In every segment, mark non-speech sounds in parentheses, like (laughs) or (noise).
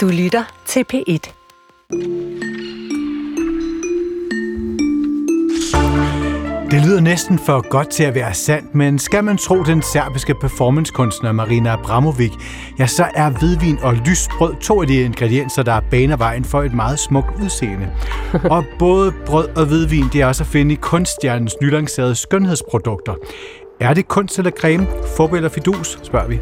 Du lytter til P1. Det lyder næsten for godt til at være sandt, men skal man tro den serbiske performancekunstner Marina Abramovic, ja, så er hvidvin og lysbrød to af de ingredienser, der baner vejen for et meget smukt udseende. (laughs) og både brød og hvidvin, det er også at finde i kunststjernens nylancerede skønhedsprodukter. Er det kunst eller creme? Fup eller fidus, spørger vi.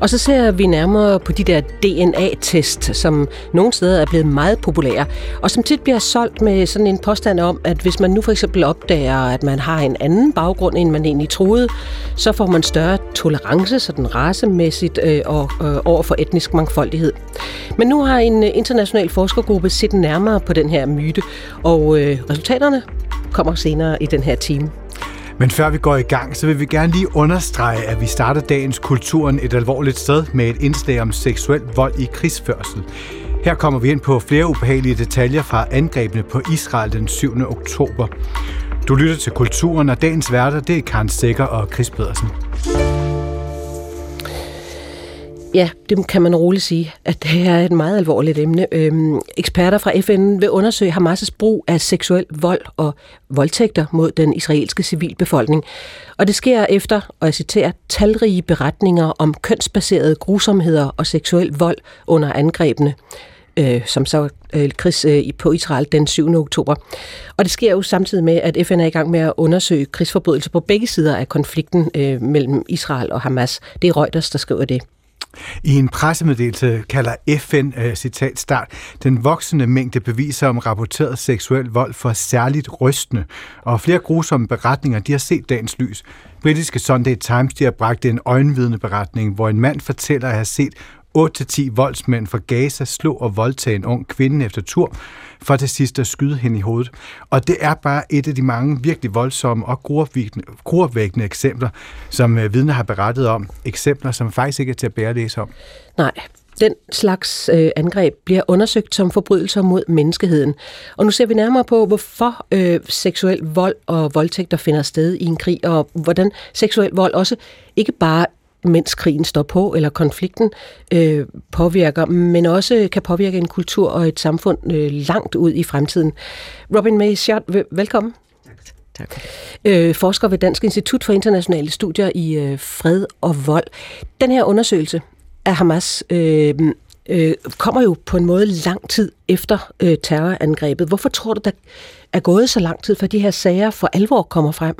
Og så ser vi nærmere på de der DNA-test, som nogle steder er blevet meget populære, og som tit bliver solgt med sådan en påstand om, at hvis man nu for eksempel opdager, at man har en anden baggrund, end man egentlig troede, så får man større tolerance, sådan racemæssigt øh, og øh, over for etnisk mangfoldighed. Men nu har en international forskergruppe set nærmere på den her myte, og øh, resultaterne kommer senere i den her time. Men før vi går i gang, så vil vi gerne lige understrege, at vi starter dagens Kulturen et alvorligt sted med et indslag om seksuel vold i krigsførsel. Her kommer vi ind på flere ubehagelige detaljer fra angrebene på Israel den 7. oktober. Du lytter til Kulturen, og dagens værter det er Karen Sækker og Chris Pedersen. Ja, det kan man roligt sige, at det er et meget alvorligt emne. Øhm, eksperter fra FN vil undersøge Hamas' brug af seksuel vold og voldtægter mod den israelske civilbefolkning. Og det sker efter, og jeg citerer, talrige beretninger om kønsbaserede grusomheder og seksuel vold under angrebene øh, som så øh, krigs øh, på Israel den 7. oktober. Og det sker jo samtidig med, at FN er i gang med at undersøge krigsforbrydelser på begge sider af konflikten øh, mellem Israel og Hamas. Det er Reuters, der skriver det. I en pressemeddelelse kalder FN, uh, øh, citat start, den voksende mængde beviser om rapporteret seksuel vold for særligt rystende, og flere grusomme beretninger, de har set dagens lys. Britiske Sunday Times, de har bragt en øjenvidende beretning, hvor en mand fortæller at have set 8-10 voldsmænd fra Gaza slå og voldtage en ung kvinde efter tur, for til sidst at skyde hende i hovedet. Og det er bare et af de mange virkelig voldsomme og gruopvækkende eksempler, som øh, vidner har berettet om. Eksempler, som faktisk ikke er til at bære læse om. Nej, den slags øh, angreb bliver undersøgt som forbrydelser mod menneskeheden. Og nu ser vi nærmere på, hvorfor øh, seksuel vold og voldtægter finder sted i en krig, og hvordan seksuel vold også ikke bare mens krigen står på, eller konflikten øh, påvirker, men også kan påvirke en kultur og et samfund øh, langt ud i fremtiden. Robin May Schott, velkommen. Tak. Øh, forsker ved Dansk Institut for Internationale Studier i øh, Fred og Vold. Den her undersøgelse af Hamas øh, øh, kommer jo på en måde lang tid efter øh, terrorangrebet. Hvorfor tror du, der er gået så lang tid, for de her sager for alvor kommer frem?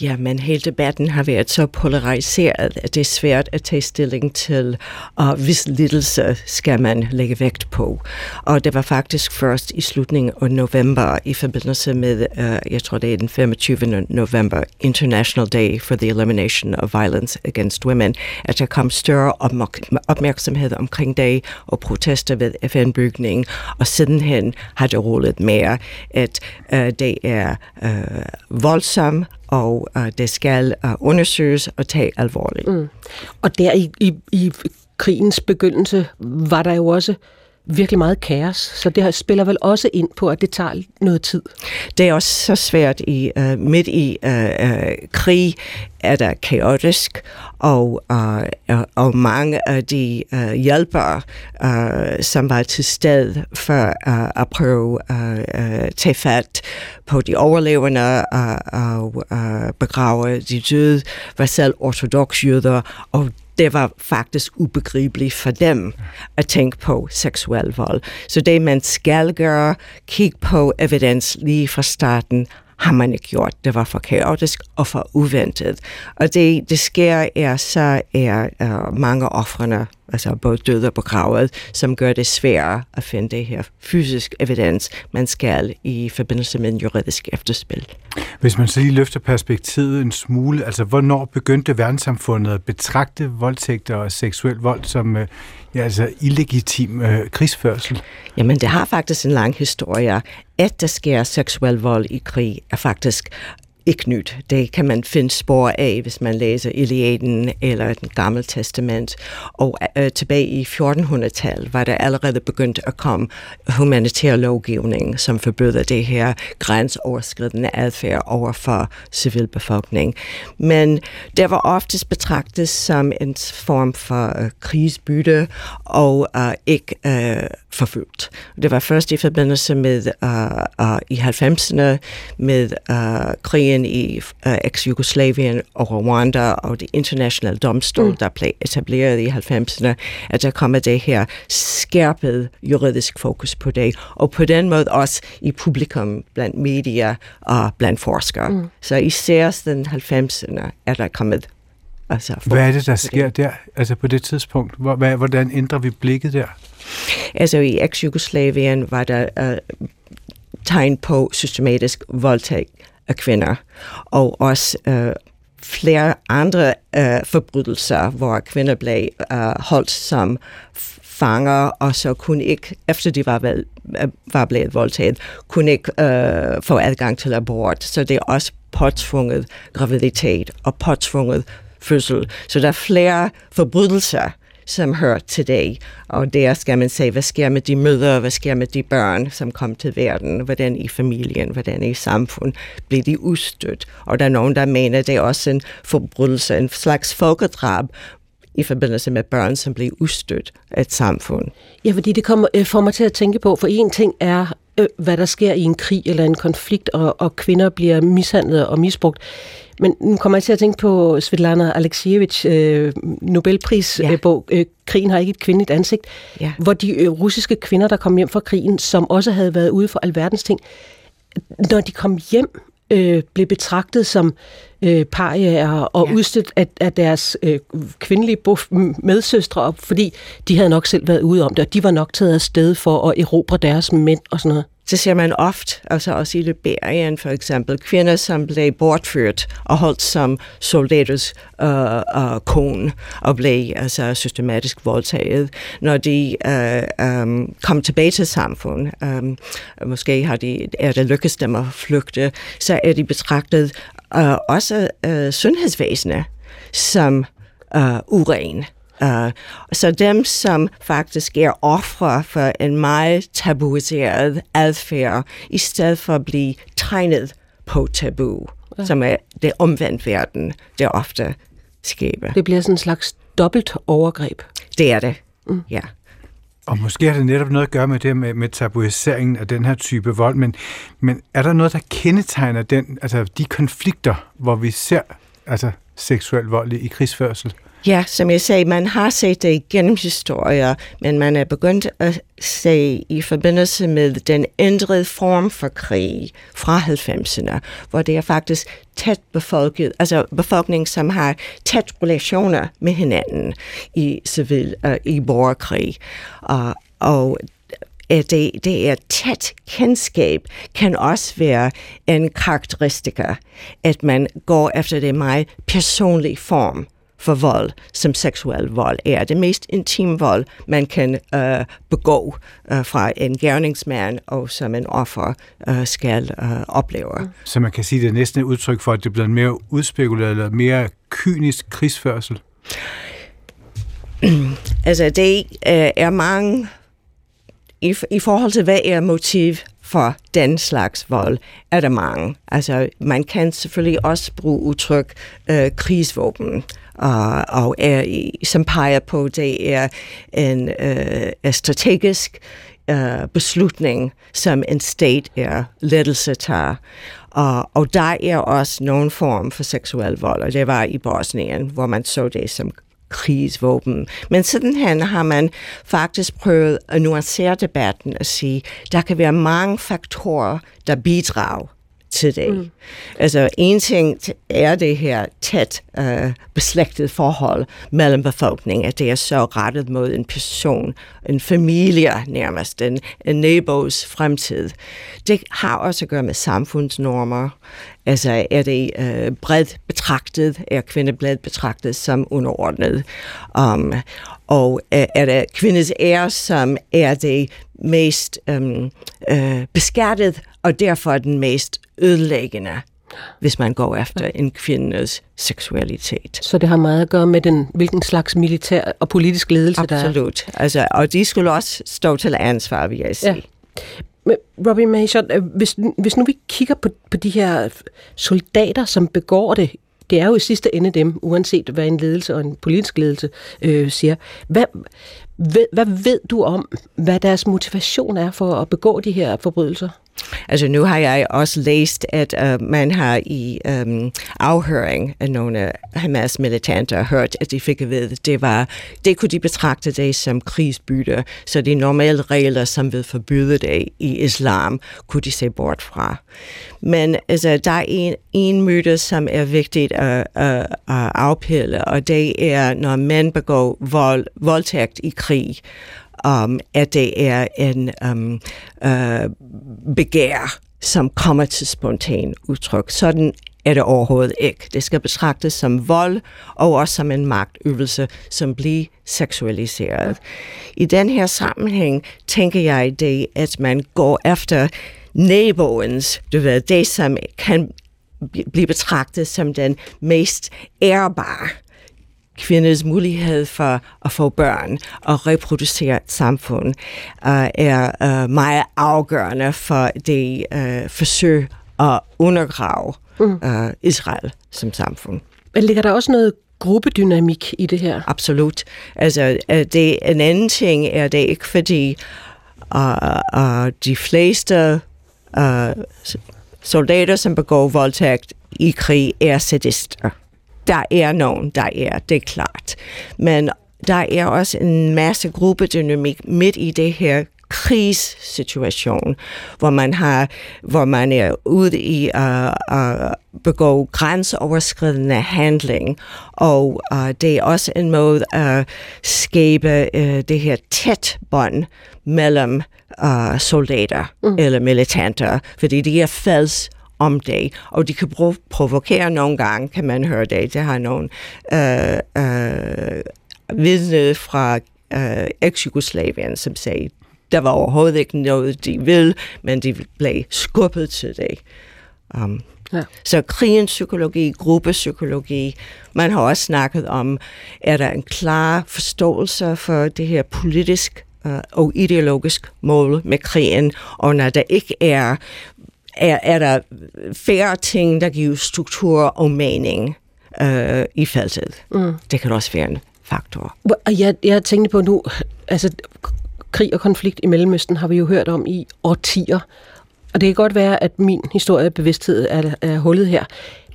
Ja, men hele debatten har været så polariseret, at det er svært at tage stilling til, og hvis lidelse skal man lægge vægt på. Og det var faktisk først i slutningen af november, i forbindelse med, uh, jeg tror det er den 25. november, International Day for the Elimination of Violence Against Women, at der kom større opmærksomhed omkring det og protester ved FN-bygningen. Og sidenhen har det rullet mere, at uh, det er øh, uh, voldsomt, og uh, det skal uh, undersøges og tage alvorligt. Mm. Og der i, i, i krigens begyndelse var der jo også virkelig meget kaos, så det her spiller vel også ind på, at det tager noget tid. Det er også så svært i uh, midt i uh, uh, krig, er der kaotisk, og, uh, og mange af de uh, hjælpere, uh, som var til stede for uh, at prøve at uh, tage fat på de overlevende uh, og uh, begrave de døde, var selv ortodox jøder, og det var faktisk ubegribeligt for dem at tænke på seksuel vold. Så det man skal gøre, kigge på evidens lige fra starten, man ikke gjort. Det var for kaotisk og for uventet. Og det, det sker er så er uh, mange offrene, altså både døde og begravet, som gør det sværere at finde det her fysisk evidens, man skal i forbindelse med en juridisk efterspil. Hvis man så lige løfter perspektivet en smule, altså hvornår begyndte verdenssamfundet at betragte voldtægter og seksuel vold som uh, ja, altså illegitim uh, krigsførsel? Jamen det har faktisk en lang historie. At der sker seksuel vold i krig er faktisk ikke nyt. Det kan man finde spor af, hvis man læser Iliaden eller den gamle testament. Og øh, tilbage i 1400-tallet var der allerede begyndt at komme humanitær lovgivning, som forbyder det her grænseoverskridende adfærd over for civilbefolkning. Men det var oftest betragtet som en form for øh, krigsbytte og øh, ikke øh, forfulgt. Det var først i forbindelse med øh, øh, i 90'erne med øh, krigen i øh, eks-Jugoslavien og Rwanda og det internationale domstol, mm. der blev etableret i 90'erne, at der kommer det her skærpet juridisk fokus på det, og på den måde også i publikum, blandt medier og blandt forskere. Mm. Så især siden 90'erne er der kommet Altså hvad er det, der sker der, altså på det tidspunkt? Hvordan ændrer vi blikket der? Altså i eks-Jugoslavien var der uh, tegn på systematisk voldtægt kvinder, og også øh, flere andre øh, forbrydelser, hvor kvinder blev øh, holdt som fanger, og så kunne ikke, efter de var, vel, øh, var blevet voldtaget, kunne ikke øh, få adgang til abort. Så det er også påtvunget graviditet og påtvunget fødsel. Så der er flere forbrydelser, som hører til dag. Og der skal man se, hvad sker med de mødre, hvad sker med de børn, som kom til verden, hvordan i familien, hvordan i samfund, bliver de udstødt. Og der er nogen, der mener, at det er også en forbrydelse, en slags folkedrab, i forbindelse med børn, som bliver udstødt af et samfund. Ja, fordi det kommer, øh, får mig til at tænke på, for en ting er, øh, hvad der sker i en krig eller en konflikt, og, og kvinder bliver mishandlet og misbrugt. Men nu kommer jeg til at tænke på Svetlana Alexievich øh, Nobelprisbog, ja. øh, Krigen har ikke et kvindeligt ansigt, ja. hvor de øh, russiske kvinder, der kom hjem fra krigen, som også havde været ude for alverdens ting, når de kom hjem, øh, blev betragtet som øh, parier og ja. udstødt af, af deres øh, kvindelige medsøstre, fordi de havde nok selv været ude om det, og de var nok taget af sted for at erobre deres mænd og sådan noget. Det ser man ofte, altså også i Liberien for eksempel, kvinder, som blev bortført og holdt som soldaters øh, øh, kone og blev altså, systematisk voldtaget. Når de øh, um, kom tilbage til samfundet, Øh, måske har de, er det lykkedes dem at flygte, så er de betragtet øh, også øh, sundhedsvæsenet som øh, uren. Uh, så dem, som faktisk er ofre for en meget tabuiseret adfærd, i stedet for at blive tegnet på tabu, ja. som er det omvendt verden, det ofte sker. Det bliver sådan en slags dobbelt overgreb. Det er det, mm. ja. Og måske har det netop noget at gøre med det med, med tabuiseringen af den her type vold, men, men er der noget, der kendetegner den, altså de konflikter, hvor vi ser altså seksuel vold i, i krigsførsel? Ja, som jeg sagde, man har set det igennem historier, men man er begyndt at se i forbindelse med den ændrede form for krig fra 90'erne, hvor det er faktisk tæt befolket, altså befolkning, som har tæt relationer med hinanden i civil, uh, i borgerkrig. Uh, og øh, det, det er tæt kendskab, kan også være en karakteristiker, at man går efter det meget personlige form for vold, som seksuel vold er. Det mest intime vold, man kan uh, begå uh, fra en gerningsmand, og som en offer uh, skal uh, opleve. Mm. Så man kan sige, det er næsten et udtryk for, at det bliver en mere udspekuleret eller mere kynisk krigsførsel? (clears throat) altså, det uh, er mange... I, I forhold til, hvad er motiv for den slags vold, er der mange. Altså, man kan selvfølgelig også bruge udtryk øh, krigsvåben og, og er, som peger på, det er en øh, strategisk øh, beslutning, som en stat er lettelse tager. Og, og der er også nogen form for seksuel vold, og det var i Bosnien, hvor man så det som krigsvåben. Men sidenhen har man faktisk prøvet at nuancere debatten og sige, der kan være mange faktorer, der bidrager det. Mm. Altså en ting er det her tæt uh, beslægtet forhold mellem befolkningen, at det er så rettet mod en person, en familie nærmest, en, en nabos fremtid. Det har også at gøre med samfundsnormer. Altså er det uh, bredt betragtet, er kvinder bredt betragtet som underordnet? Um, og uh, er det kvindes ære, som er det mest um, uh, beskattet, og derfor den mest ødelæggende hvis man går efter en kvindes seksualitet. Så det har meget at gøre med den, hvilken slags militær og politisk ledelse Absolut. der er? Absolut. Altså, og de skulle også stå til ansvar, vil jeg sige. Ja. Robbie Mason, øh, hvis, hvis nu vi kigger på, på de her soldater, som begår det, det er jo i sidste ende dem, uanset hvad en ledelse og en politisk ledelse øh, siger. Hvad, hvad, hvad ved du om, hvad deres motivation er for at begå de her forbrydelser? Altså nu har jeg også læst, at uh, man har i um, afhøring af nogle Hamas militanter hørt, at de fik at vide, at det var, det kunne de betragte det som krigsbytte, så de normale regler, som vil forbyde det i islam, kunne de se bort fra. Men altså, der er en, en myte, som er vigtigt at, at, at afpille, og det er, når mænd begår vold, voldtægt i krig, um, at det er en um, uh, begær, som kommer til spontan udtryk. Sådan er det overhovedet ikke. Det skal betragtes som vold, og også som en magtøvelse, som bliver seksualiseret. I den her sammenhæng tænker jeg det, at man går efter naboens, du ved, det som kan blive betragtet som den mest ærbare kvinders mulighed for at få børn og reproducere et samfund uh, er uh, meget afgørende for det uh, forsøg at undergrave uh, Israel som samfund. Men ligger der også noget gruppedynamik i det her? Absolut. Altså, det, en anden ting er det ikke, fordi uh, uh, de fleste uh, soldater, som begår voldtægt i krig, er sadister der er nogen, der er, det er klart. Men der er også en masse gruppedynamik midt i det her krigssituation, hvor man har, hvor man er ude i at uh, begå grænseoverskridende handling, og uh, det er også en måde at skabe uh, det her tæt bånd mellem uh, soldater mm. eller militanter, fordi de er fælles om det, og de kan provokere nogle gange, kan man høre det. Det har nogle øh, øh, vidne fra øh, eks-Jugoslavien, som sagde, der var overhovedet ikke noget, de vil, men de blev skubbet til det. Um, ja. Så krigens psykologi, gruppepsykologi, man har også snakket om, er der en klar forståelse for det her politisk uh, og ideologisk mål med krigen, og når der ikke er er, er der færre ting, der giver struktur og mening øh, i feltet. Mm. Det kan også være en faktor. Og jeg, jeg tænkte på nu, altså krig og konflikt i Mellemøsten har vi jo hørt om i årtier. Og det kan godt være, at min historiebevidsthed er, er hullet her.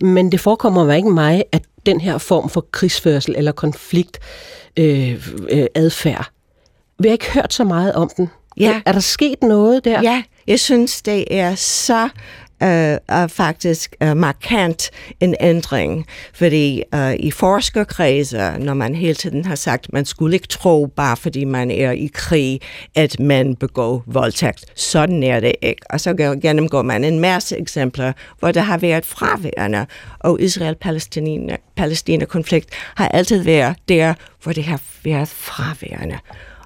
Men det forekommer mig ikke mig, at den her form for krigsførsel eller konflikt øh, øh, adfærd, vi har ikke hørt så meget om den. Ja. Er der sket noget der? Ja, jeg synes, det er så øh, uh, faktisk øh, markant en ændring, fordi øh, i forskerkredse, når man hele tiden har sagt, man skulle ikke tro, bare fordi man er i krig, at man begår voldtægt. Sådan er det ikke. Og så gennemgår man en masse eksempler, hvor der har været fraværende, og Israel-Palæstina-konflikt har altid været der, hvor det har været fraværende.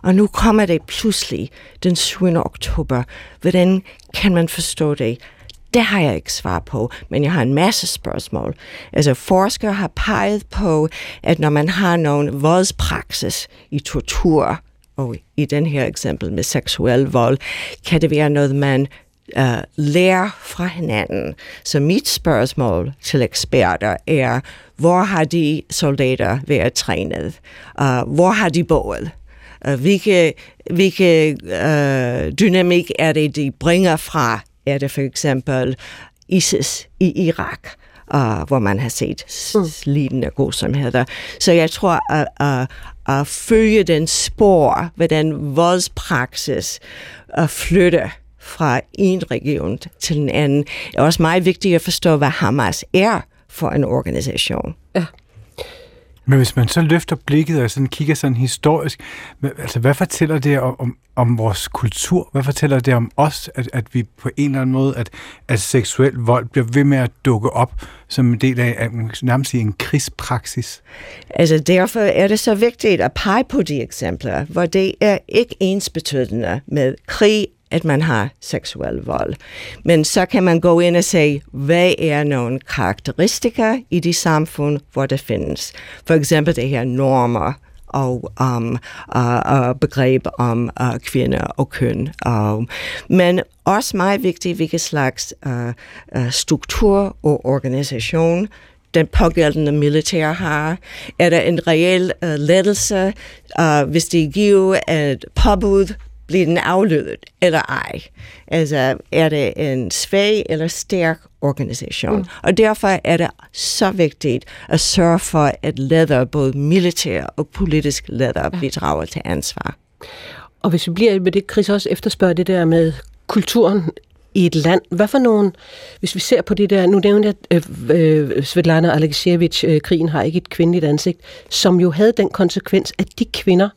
Og nu kommer det pludselig den 7. oktober. Hvordan kan man forstå det? Det har jeg ikke svar på, men jeg har en masse spørgsmål. Altså forskere har peget på, at når man har nogen voldspraksis i tortur, og i den her eksempel med seksuel vold, kan det være noget, man uh, lærer fra hinanden. Så mit spørgsmål til eksperter er, hvor har de soldater været trænet? Uh, hvor har de boet? Uh, hvilke hvilke uh, dynamik er det, de bringer fra? Er det for eksempel ISIS i Irak? Uh, hvor man har set mm. lignende grusomheder. Så jeg tror, at, at, at følge den spor, hvordan voldspraksis at flytte fra en region til en anden, er også meget vigtigt at forstå, hvad Hamas er for en organisation. Men hvis man så løfter blikket og sådan kigger sådan historisk, altså hvad fortæller det om, om, om vores kultur? Hvad fortæller det om os, at, at vi på en eller anden måde, at, at seksuel vold bliver ved med at dukke op som en del af, af nærmest en krigspraksis? Altså derfor er det så vigtigt at pege på de eksempler, hvor det er ikke ensbetydende med krig at man har seksuel vold. Men så kan man gå ind og sige, hvad er nogle karakteristika i de samfund, hvor det findes. For eksempel det her normer, og um, uh, uh, begreb om uh, kvinder og køn. Uh, men også meget vigtigt, hvilken slags uh, uh, struktur og organisation den pågældende militær har? Er der en reel uh, lettelse, uh, hvis de giver et påbud, bliver den aflydet eller ej? Altså, er det en svag eller stærk organisation? Mm. Og derfor er det så vigtigt at sørge for, at ledere, både militær og politisk ledere, ja. bidrager til ansvar. Og hvis vi bliver med det, Chris også efterspørger det der med kulturen i et land. Hvad for nogen, hvis vi ser på det der, nu nævnte jeg øh, øh, Svetlana Alexievich, øh, krigen har ikke et kvindeligt ansigt, som jo havde den konsekvens, at de kvinder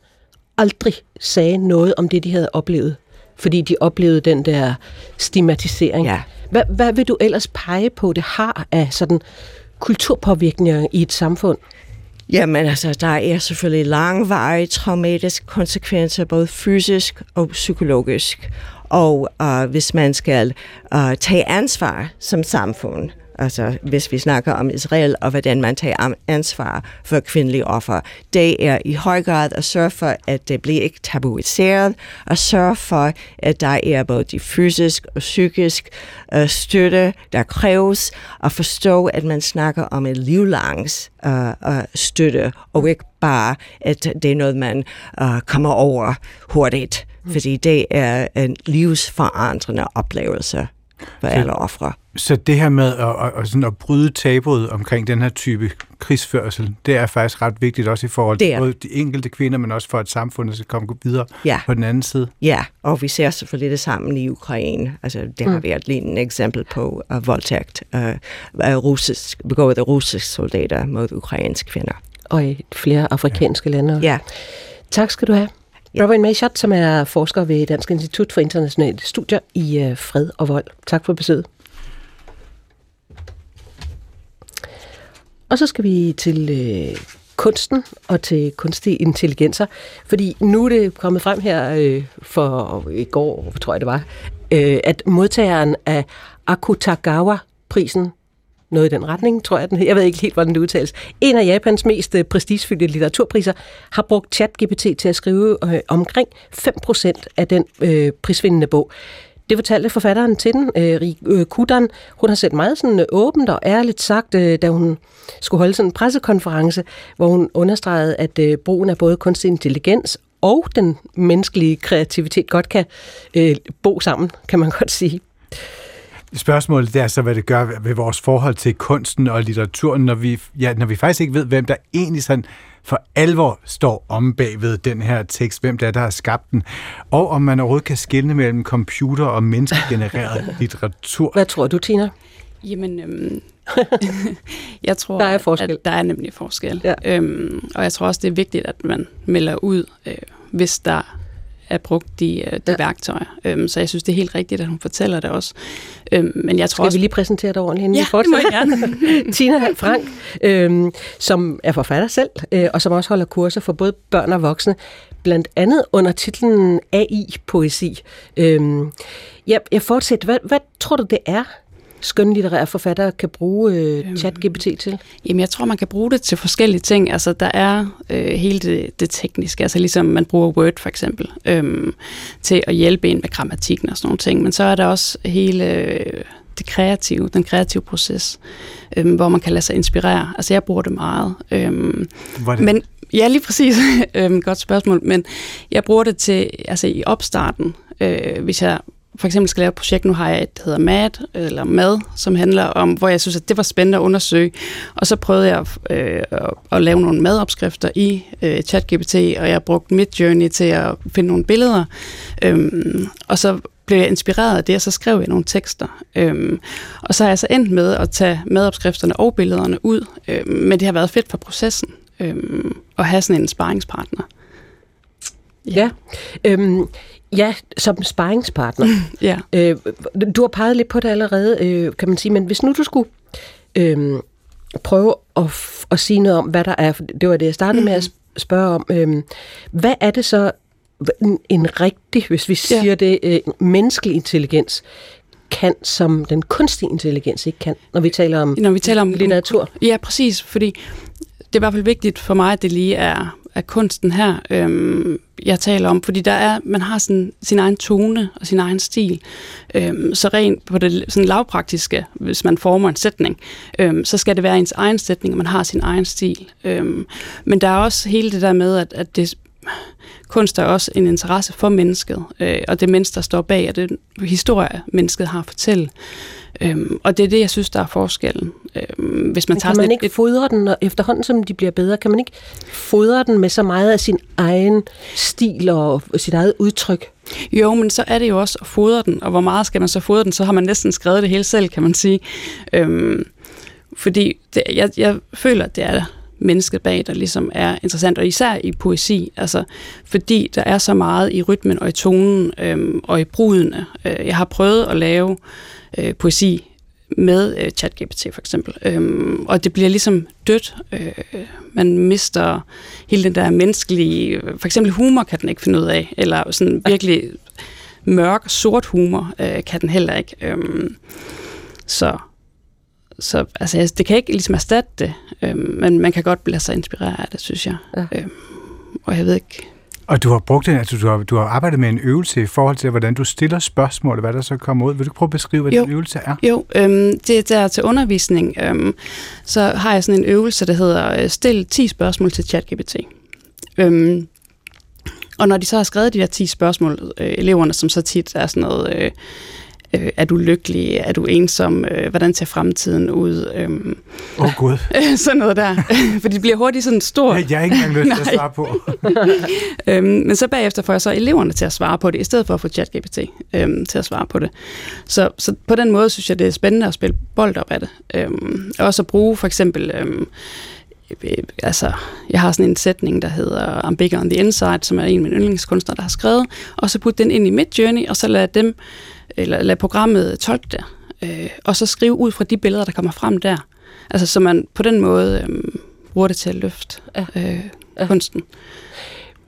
aldrig sagde noget om det, de havde oplevet, fordi de oplevede den der stigmatisering. Ja. Hvad, hvad vil du ellers pege på, det har af sådan kulturpåvirkninger i et samfund? Jamen altså, der er selvfølgelig langvarige traumatiske konsekvenser, både fysisk og psykologisk. Og uh, hvis man skal uh, tage ansvar som samfund, altså hvis vi snakker om Israel og hvordan man tager ansvar for kvindelige offer, det er i høj grad at sørge for, at det bliver ikke tabuiseret, og sørge for, at der er både de fysisk og psykisk uh, støtte, der kræves, og forstå, at man snakker om en livlangs uh, uh, støtte, og ikke bare, at det er noget, man uh, kommer over hurtigt. Fordi det er en livsforandrende oplevelse for alle ofre. Så det her med at, at, at, sådan at bryde tabuet omkring den her type krigsførsel, det er faktisk ret vigtigt også i forhold til både de enkelte kvinder, men også for at samfundet skal komme videre ja. på den anden side. Ja, og vi ser selvfølgelig det sammen i Ukraine. Altså, det har mm. været lige et eksempel på uh, voldtægt uh, russisk, begået af russiske soldater mod ukrainske kvinder. Og i flere afrikanske ja. lande. Ja. Tak skal du have. Robin Mayshot, som er forsker ved Dansk Institut for Internationale Studier i øh, fred og vold. Tak for besøget. Og så skal vi til øh, kunsten og til kunstige intelligenser, fordi nu er det kommet frem her øh, for i går, tror jeg det var, øh, at modtageren af Akutagawa-prisen noget i den retning, tror jeg den Jeg ved ikke helt, hvordan det udtales. En af Japans mest øh, prestigefyldte litteraturpriser har brugt ChatGPT til at skrive øh, omkring 5% af den øh, prisvindende bog. Det fortalte forfatteren til den, øh, øh, Kudan. Hun har set meget sådan øh, åbent og ærligt sagt, øh, da hun skulle holde sådan en pressekonference, hvor hun understregede, at øh, brugen af både kunstig intelligens og den menneskelige kreativitet godt kan øh, bo sammen, kan man godt sige. Spørgsmålet er så, hvad det gør ved vores forhold til kunsten og litteraturen, når vi, ja, når vi faktisk ikke ved, hvem der egentlig sådan for alvor står om bagved den her tekst, hvem det er, der har skabt den, og om man overhovedet kan skelne mellem computer og menneskegenereret (laughs) litteratur. Hvad tror du, Tina? Jamen, øhm, (laughs) jeg tror, der er forskel. at der er nemlig forskel. Ja. Øhm, og jeg tror også, det er vigtigt, at man melder ud, øh, hvis der er brugt de, øh, de ja. værktøjer. Øhm, så jeg synes, det er helt rigtigt, at hun fortæller det også. Øhm, men jeg tror Skal også... vi lige præsentere dig ordentligt, inden ja, vi fortsætter? det må jeg gerne. (laughs) Tina Frank, øhm, som er forfatter selv, øh, og som også holder kurser for både børn og voksne, blandt andet under titlen AI-poesi. Øhm, ja, jeg fortsætter. Hvad, hvad tror du, det er, skønlitterære forfattere kan bruge øh, øhm, chat-GPT til? Jamen, jeg tror, man kan bruge det til forskellige ting. Altså, der er øh, hele det, det tekniske, altså ligesom man bruger Word for eksempel, øh, til at hjælpe en med grammatikken og sådan nogle ting. Men så er der også hele øh, det kreative, den kreative proces, øh, hvor man kan lade sig inspirere. Altså, jeg bruger det meget. Øh, men Ja, lige præcis. (laughs) øhm, godt spørgsmål. Men jeg bruger det til, altså i opstarten, øh, hvis jeg for eksempel skal lave et projekt, nu har jeg et, der hedder MAD, eller MAD, som handler om, hvor jeg synes, at det var spændende at undersøge. Og så prøvede jeg øh, at, at lave nogle madopskrifter i øh, ChatGPT, og jeg brugte mit journey til at finde nogle billeder. Øhm, og så blev jeg inspireret af det, og så skrev jeg nogle tekster. Øhm, og så har jeg så endt med at tage madopskrifterne og billederne ud, øhm, men det har været fedt for processen øhm, at have sådan en sparringspartner. Ja. ja. Øhm, Ja, som sparringspartner. (laughs) ja. Øh, du har peget lidt på det allerede, øh, kan man sige, men hvis nu du skulle øh, prøve at, at sige noget om, hvad der er, det var det, jeg startede mm. med at spørge om, øh, hvad er det så, en, en rigtig, hvis vi siger ja. det, øh, menneskelig intelligens kan, som den kunstige intelligens ikke kan, når vi taler om, når vi taler om litteratur. Ja, præcis, fordi det er i hvert fald vigtigt for mig, at det lige er, af kunsten her, øhm, jeg taler om, fordi der er, man har sådan, sin egen tone og sin egen stil. Øhm, så rent på det sådan lavpraktiske, hvis man former en sætning, øhm, så skal det være ens egen sætning, og man har sin egen stil. Øhm, men der er også hele det der med, at, at det, kunst er også en interesse for mennesket, øh, og det menneske, der står bag, og det historie, mennesket har at fortælle. Øhm, og det er det, jeg synes, der er forskellen. Øhm, hvis man Men tager kan man ikke et, fodre den, og efterhånden som de bliver bedre, kan man ikke fodre den med så meget af sin egen stil og sit eget udtryk? Jo, men så er det jo også at fodre den, og hvor meget skal man så fodre den? Så har man næsten skrevet det hele selv, kan man sige. Øhm, fordi det, jeg, jeg føler, at det er mennesket bag, der ligesom er interessant, og især i poesi, altså fordi der er så meget i rytmen og i tonen øhm, og i brudene. Øh, jeg har prøvet at lave øh, poesi med øh, ChatGPT for eksempel, øhm, og det bliver ligesom dødt. Øh, man mister hele den der menneskelige, for eksempel humor kan den ikke finde ud af, eller sådan virkelig mørk, sort humor øh, kan den heller ikke. Øhm, så så altså, det kan ikke ligesom erstatte det, øhm, men man kan godt lade sig inspirere af det, synes jeg. Ja. Øhm, og jeg ved ikke... Og du har brugt det, altså du har, du har arbejdet med en øvelse i forhold til, hvordan du stiller spørgsmål, og hvad der så kommer ud. Vil du prøve at beskrive, hvad Jo. den øvelse er? Jo, øhm, det der til undervisning, øhm, så har jeg sådan en øvelse, der hedder øh, Stil 10 spørgsmål til ChatGPT. Øhm, og når de så har skrevet de der 10 spørgsmål, øh, eleverne, som så tit er sådan noget... Øh, øh, er du lykkelig? Er du ensom? Øh, hvordan ser fremtiden ud? Øhm, Åh oh, (laughs) gud, sådan noget der. (laughs) For det bliver hurtigt sådan stort. jeg, jeg har ikke engang lyst til at (laughs) svare på. Øhm, men så bagefter får jeg så eleverne til at svare på det, i stedet for at få ChatGPT øhm, til at svare på det. Så, så på den måde synes jeg, det er spændende at spille bold op af det. Øhm, og også at bruge for eksempel... Øhm, øh, altså, jeg har sådan en sætning, der hedder I'm bigger on the inside, som er en af mine yndlingskunstnere, der har skrevet, og så putte den ind i mit journey, og så lade dem, eller lade programmet tolke det, øh, og så skrive ud fra de billeder, der kommer frem der. Altså, så man på den måde øhm, bruger det til at løfte øh, kunsten.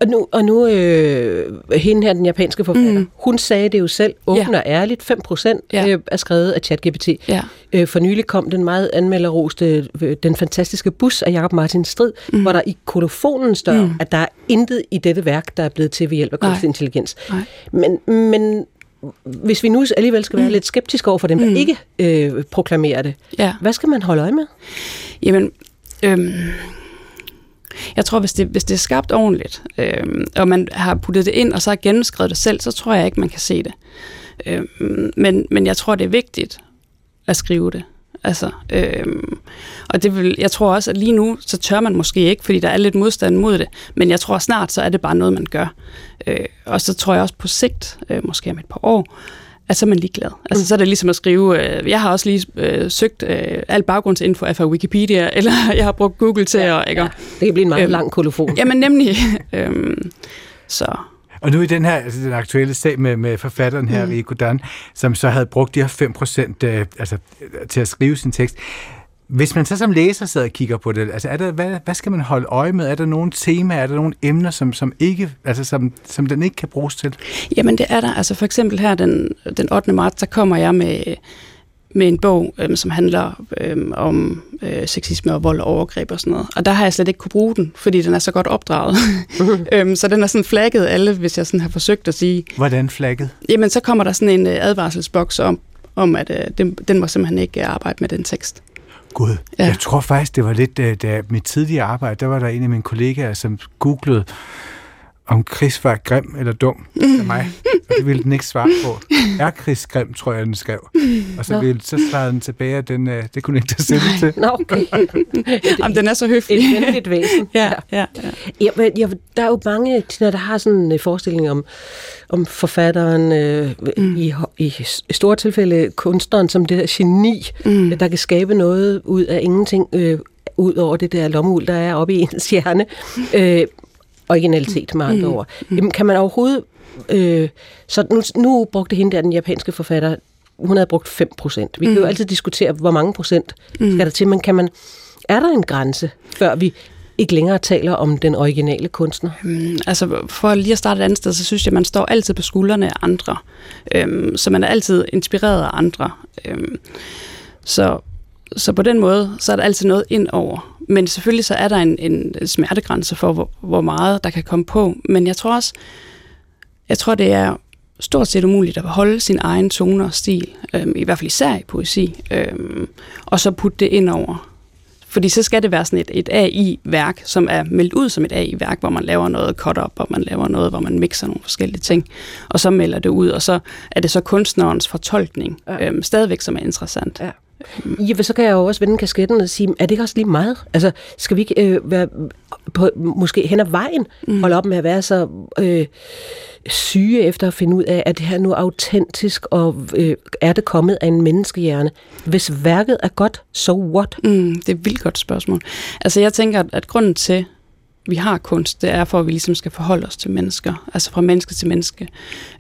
Og nu, og nu øh, hende her, den japanske forfatter, Mm. hun sagde det jo selv, åbent Ja. og ærligt, 5 procent Ja. øh, er skrevet af ChatGPT. Ja. Øh, for nylig kom den meget anmelderoste øh, Den fantastiske bus af Jacob Martin Strid, mm. hvor der i kolofonen står, Mm. at der er intet i dette værk, der er blevet til ved hjælp af kunstig intelligens. Nej. Men, men hvis vi nu alligevel skal være mm. lidt skeptiske over for dem, der Mm. ikke øh, proklamerer det, Ja. hvad skal man holde øje med? Jamen, øhm, jeg tror, hvis det, hvis det er skabt ordentligt, øhm, og man har puttet det ind, og så har gennemskrevet det selv, så tror jeg ikke, man kan se det. Øhm, men, men jeg tror, det er vigtigt at skrive det. Altså, øhm, og det vil, jeg tror også, at lige nu, så tør man måske ikke, fordi der er lidt modstand mod det, men jeg tror snart, så er det bare noget, man gør. Øh, og så tror jeg også på sigt, øh, måske om et par år, at så er man ligeglad. Altså, så er det ligesom at skrive, øh, jeg har også lige øh, søgt øh, al baggrundsinfo af fra Wikipedia, (laughs) eller jeg har brugt Google til at, ikke? Det kan blive en meget Øhm, lang kolofon. Jamen nemlig. (laughs) øhm, så, Og nu i den her, altså den aktuelle sag med, med forfatteren her, mm. Rico Dan, som så havde brugt de her 5 procent øh, altså, øh, til at skrive sin tekst. Hvis man så som læser sidder og kigger på det, altså er der, hvad, hvad skal man holde øje med? Er der nogle temaer, er der nogle emner, som, som, ikke, altså, som, som den ikke kan bruges til? Jamen det er der. Altså for eksempel her den, den 8. marts, der kommer jeg med, med en bog, øhm, som handler øhm, om øh, sexisme og vold og overgreb og sådan noget. Og der har jeg slet ikke kunne bruge den, fordi den er så godt opdraget. (laughs) (laughs) øhm, så den er sådan flagget alle, hvis jeg sådan har forsøgt at sige, Hvordan flagget? jamen så kommer der sådan en øh, advarselsboks om, om at øh, den, den må simpelthen ikke øh, arbejde med den tekst. Gud, ja. Jeg tror faktisk, det var lidt, øh, da mit tidligere arbejde, der var der en af mine kollegaer, som googlede, om Chris var grim eller dum af mig. Og det ville den ikke svare på. Er Chris grim, tror jeg, den skrev. Og så, ville, så svarede den tilbage, at den, øh, det kunne ikke tage stilling til. Nå, okay. (laughs) Jamen den er så høflig. Et venligt væsen. ja, ja, ja. Ja, men, ja, der er jo mange, Tina, der har sådan en forestilling om, om forfatteren, øh, mm. i, i store tilfælde kunstneren, som det der geni, mm. der kan skabe noget ud af ingenting, øh, ud over det der lommeuld, der er oppe i ens hjerne. Øh, originalitet med andre mm. ord. Jamen, kan man overhovedet... Øh, så nu, nu brugte hende der, den japanske forfatter, hun havde brugt 5 procent. Vi mm. kan jo altid diskutere, hvor mange procent mm. skal der til, men kan man, er der en grænse, før vi ikke længere taler om den originale kunstner? Mm, altså for lige at starte et andet sted, så synes jeg, at man står altid på skuldrene af andre. Øhm, så man er altid inspireret af andre. Øhm, så, så på den måde, så er der altid noget ind over. Men selvfølgelig så er der en, en smertegrænse for, hvor, hvor meget der kan komme på. Men jeg tror også, jeg tror, det er stort set umuligt at beholde sin egen tone og stil, øhm, i hvert fald især i poesi, øhm, og så putte det ind over. Fordi så skal det være sådan et, et AI-værk, som er meldt ud som et AI-værk, hvor man laver noget cut-up, og man laver noget, hvor man mixer nogle forskellige ting, og så melder det ud, og så er det så kunstnerens fortolkning ja. øhm, stadigvæk, som er interessant. Ja. Ja, så kan jeg jo også vende kasketten og sige, er det ikke også lige meget? Altså, skal vi ikke øh, være på, måske hen ad vejen mm. holde op med at være så øh, syge efter at finde ud af, at det her nu er autentisk, og øh, er det kommet af en menneskehjerne? Hvis værket er godt, so what? Mm, det er et vildt godt spørgsmål. Altså, jeg tænker, at grunden til, vi har kunst, det er for, at vi ligesom skal forholde os til mennesker, altså fra menneske til menneske.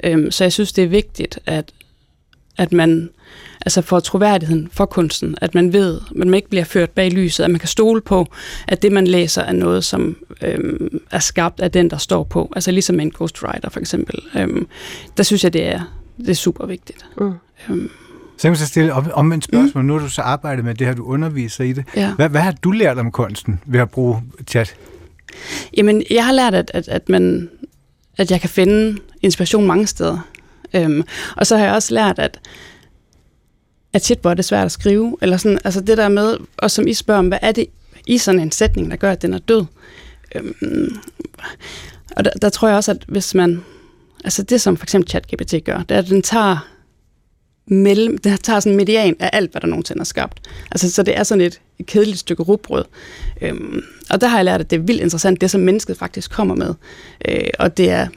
Øhm, så jeg synes, det er vigtigt, at, at man altså for troværdigheden for kunsten, at man ved, at man ikke bliver ført bag lyset, at man kan stole på, at det, man læser, er noget, som øhm, er skabt af den, der står på. Altså ligesom en ghostwriter for eksempel. Øhm, der synes jeg, det er, det er super vigtigt. Mm. Øhm. Så jeg må så stille om, om en spørgsmål. Mm. Nu har du så arbejdet med det her, du underviser i det. Ja. Hvad, hvad har du lært om kunsten ved at bruge chat? Jamen, jeg har lært, at, at, at, man, at jeg kan finde inspiration mange steder. Øhm, og så har jeg også lært, at at shit, hvor er det svært at skrive, eller sådan, altså det der med, og som I spørger om, hvad er det i sådan en sætning, der gør, at den er død? Øhm, og der, der tror jeg også, at hvis man, altså det som for eksempel ChatGPT gør, det er, at den tager mellem, den tager sådan en median af alt, hvad der nogensinde er skabt. Altså, så det er sådan et, et kedeligt stykke rugbrød. Øhm, og der har jeg lært, at det er vildt interessant, det som mennesket faktisk kommer med. Øh, og det er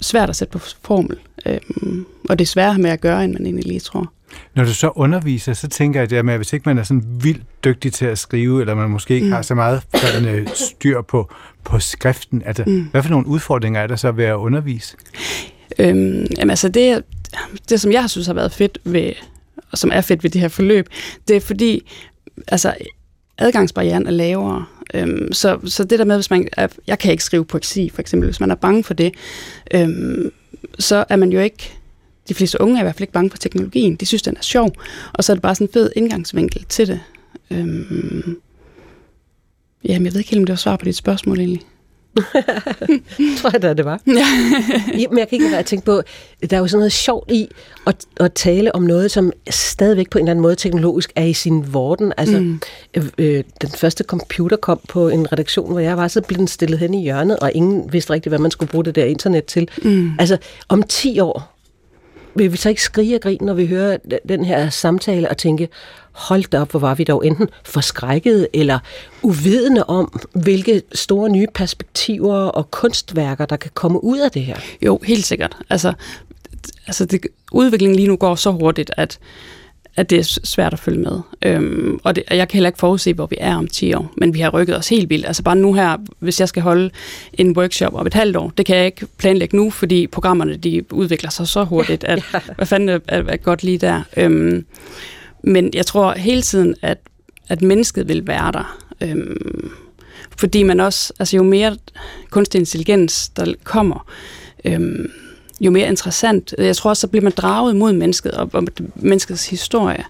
svært at sætte på formel. Øhm, og det er sværere med at gøre, end man egentlig lige tror. Når du så underviser, så tænker jeg at hvis ikke man er sådan vildt dygtig til at skrive, eller man måske ikke mm. har så meget sådan, øh, styr på, på skriften, altså, mm. hvad for nogle udfordringer er der så ved at undervise? Øhm, jamen altså det, det, som jeg synes har været fedt ved, og som er fedt ved det her forløb, det er fordi, altså adgangsbarrieren er lavere. Øhm, så, så det der med, hvis man, jeg kan ikke skrive poesi, for eksempel, hvis man er bange for det, øhm, så er man jo ikke de fleste unge er i hvert fald ikke bange for teknologien. De synes, den er sjov. Og så er det bare sådan en fed indgangsvinkel til det. Øhm, jamen, jeg ved ikke helt, om det var svar på dit spørgsmål egentlig. (laughs) tror jeg da, det var. (laughs) Ja. Men jeg kan ikke at tænke på, der er jo sådan noget sjovt i at, at tale om noget, som stadigvæk på en eller anden måde teknologisk er i sin vorden. Altså, mm. øh, øh, den første computer kom på en redaktion, hvor jeg var, så blev den stillet hen i hjørnet, og ingen vidste rigtigt, hvad man skulle bruge det der internet til. Mm. Altså, om 10 år, vil vi så ikke skrige og grine, når vi hører den her samtale og tænke, hold da op, hvor var vi dog enten forskrækket eller uvidende om, hvilke store nye perspektiver og kunstværker, der kan komme ud af det her? Jo, helt sikkert. Altså, altså det, udviklingen lige nu går så hurtigt, at at det er svært at følge med. Øhm, og, det, og jeg kan heller ikke forudse, hvor vi er om 10 år, men vi har rykket os helt vildt. Altså bare nu her, hvis jeg skal holde en workshop om et halvt år, det kan jeg ikke planlægge nu, fordi programmerne de udvikler sig så hurtigt, at (laughs) ja. hvad fanden er, er, er godt lige der. Øhm, men jeg tror hele tiden, at, at mennesket vil være der. Øhm, fordi man også, altså jo mere kunstig intelligens, der kommer, øhm, jo mere interessant. Jeg tror også, så bliver man draget mod mennesket og, og menneskets historie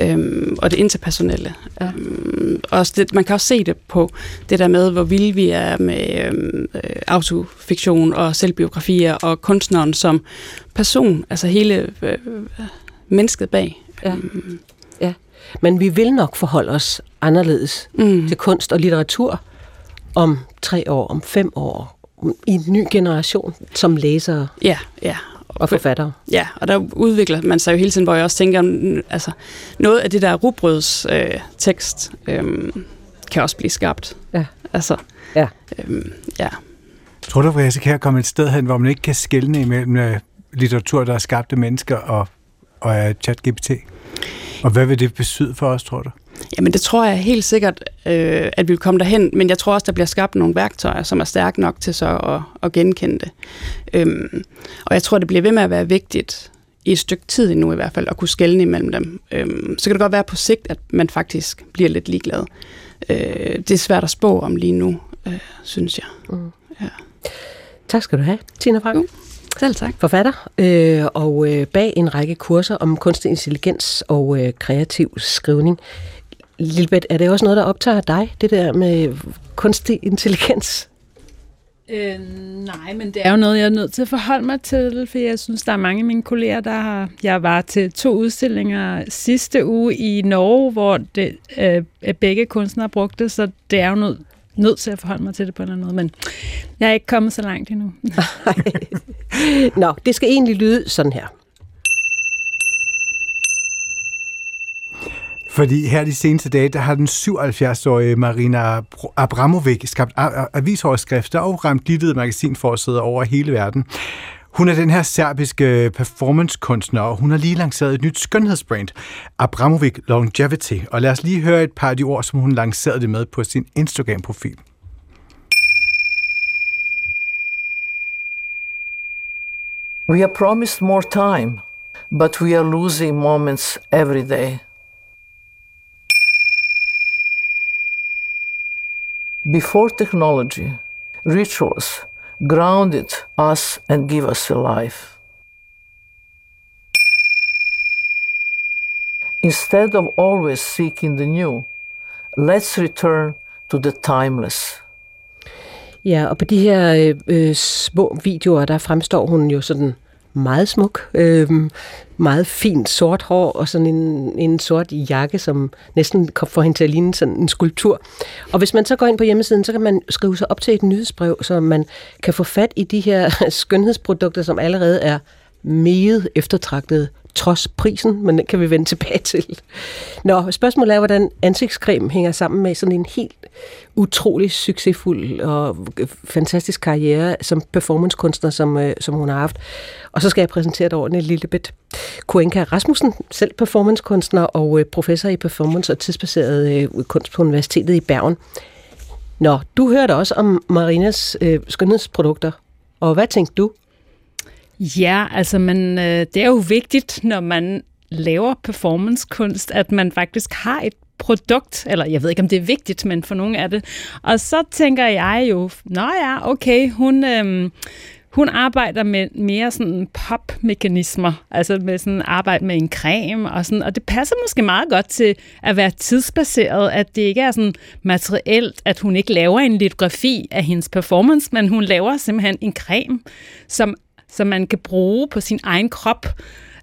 øhm, og det interpersonelle. Ja. Øhm, og det, man kan også se det på det der med, hvor vilde vi er med øhm, øh, autofiktion og selvbiografier og kunstneren som person, altså hele øh, mennesket bag. Ja. Øhm. ja, men vi vil nok forholde os anderledes mm. til kunst og litteratur om tre år, om fem år, i en ny generation som læsere ja, ja. og forfattere. Ja, og der udvikler man sig jo hele tiden, hvor jeg også tænker, altså noget af det der rugbrøds øh, tekst øh, kan også blive skabt. Ja. Altså, ja. Øh, ja. Tror du, at at komme et sted hen, hvor man ikke kan skelne imellem øh, litteratur, der er skabt af mennesker og, og ChatGPT? Og hvad vil det betyde for os, tror du? Jamen det tror jeg helt sikkert, øh, at vi vil komme derhen, men jeg tror også, der bliver skabt nogle værktøjer, som er stærke nok til så at, at genkende det. Øhm, og jeg tror, det bliver ved med at være vigtigt i et stykke tid endnu i hvert fald, at kunne skelne imellem dem. Øhm, så kan det godt være på sigt, at man faktisk bliver lidt ligeglad. Øh, det er svært at spå om lige nu. øh, synes jeg. Mm. Ja. Tak skal du have, Tina Frank. Jo. Selv tak. Forfatter øh, og øh, bag en række kurser om kunstig intelligens og øh, kreativ skrivning. Lilbeth, er det også noget, der optager dig, det der med kunstig intelligens? Øh, nej, men det er jo noget, jeg er nødt til at forholde mig til, for jeg synes, der er mange af mine kolleger, der har... Jeg var til to udstillinger sidste uge i Norge, hvor det, øh, begge kunstnere brugte, så det er jo nødt nødt til at forholde mig til det på en eller anden måde, men jeg er ikke kommet så langt endnu. (laughs) Nå, det skal egentlig lyde sådan her. Fordi her de seneste dage, der har den 77-årige Marina Abramovic skabt avisoverskrifter og ramt glittede magasinforsæder over hele verden. Hun er den her serbiske performancekunstner, og hun har lige lanceret et nyt skønhedsbrand, Abramovic Longevity. Og lad os lige høre et par af de ord, som hun lancerede det med på sin Instagram-profil. We are promised more time, but we are losing moments every day. Before technology, rituals grounded us and give us a life. Instead of always seeking the new, let's return to the timeless. Ja, og på de her øh, øh små videoer, der fremstår hun jo sådan meget smuk, øh, meget fint sort hår og sådan en, en sort jakke, som næsten får hende til at ligne sådan en skulptur. Og hvis man så går ind på hjemmesiden, så kan man skrive sig op til et nyhedsbrev, så man kan få fat i de her (laughs) skønhedsprodukter, som allerede er meget eftertragtede trods prisen, men den kan vi vende tilbage til. Nå, spørgsmålet er, hvordan ansigtscreme hænger sammen med sådan en helt utrolig succesfuld og fantastisk karriere som performancekunstner, som, øh, som hun har haft. Og så skal jeg præsentere dig ordentligt Lillebeth Kuenka Rasmussen, selv performancekunstner og øh, professor i performance og tidsbaseret øh, kunst på Universitetet i Bergen. Nå, du hørte også om Marinas øh, skønhedsprodukter, og hvad tænkte du? Ja, altså man, øh, det er jo vigtigt, når man laver performancekunst, at man faktisk har et produkt, eller jeg ved ikke, om det er vigtigt, men for nogle er det. Og så tænker jeg jo, nå ja, okay, hun, Øh, hun arbejder med mere sådan pop-mekanismer, altså med sådan arbejde med en creme og sådan, og det passer måske meget godt til at være tidsbaseret, at det ikke er sådan materielt, at hun ikke laver en litografi af hendes performance, men hun laver simpelthen en creme, som som man kan bruge på sin egen krop.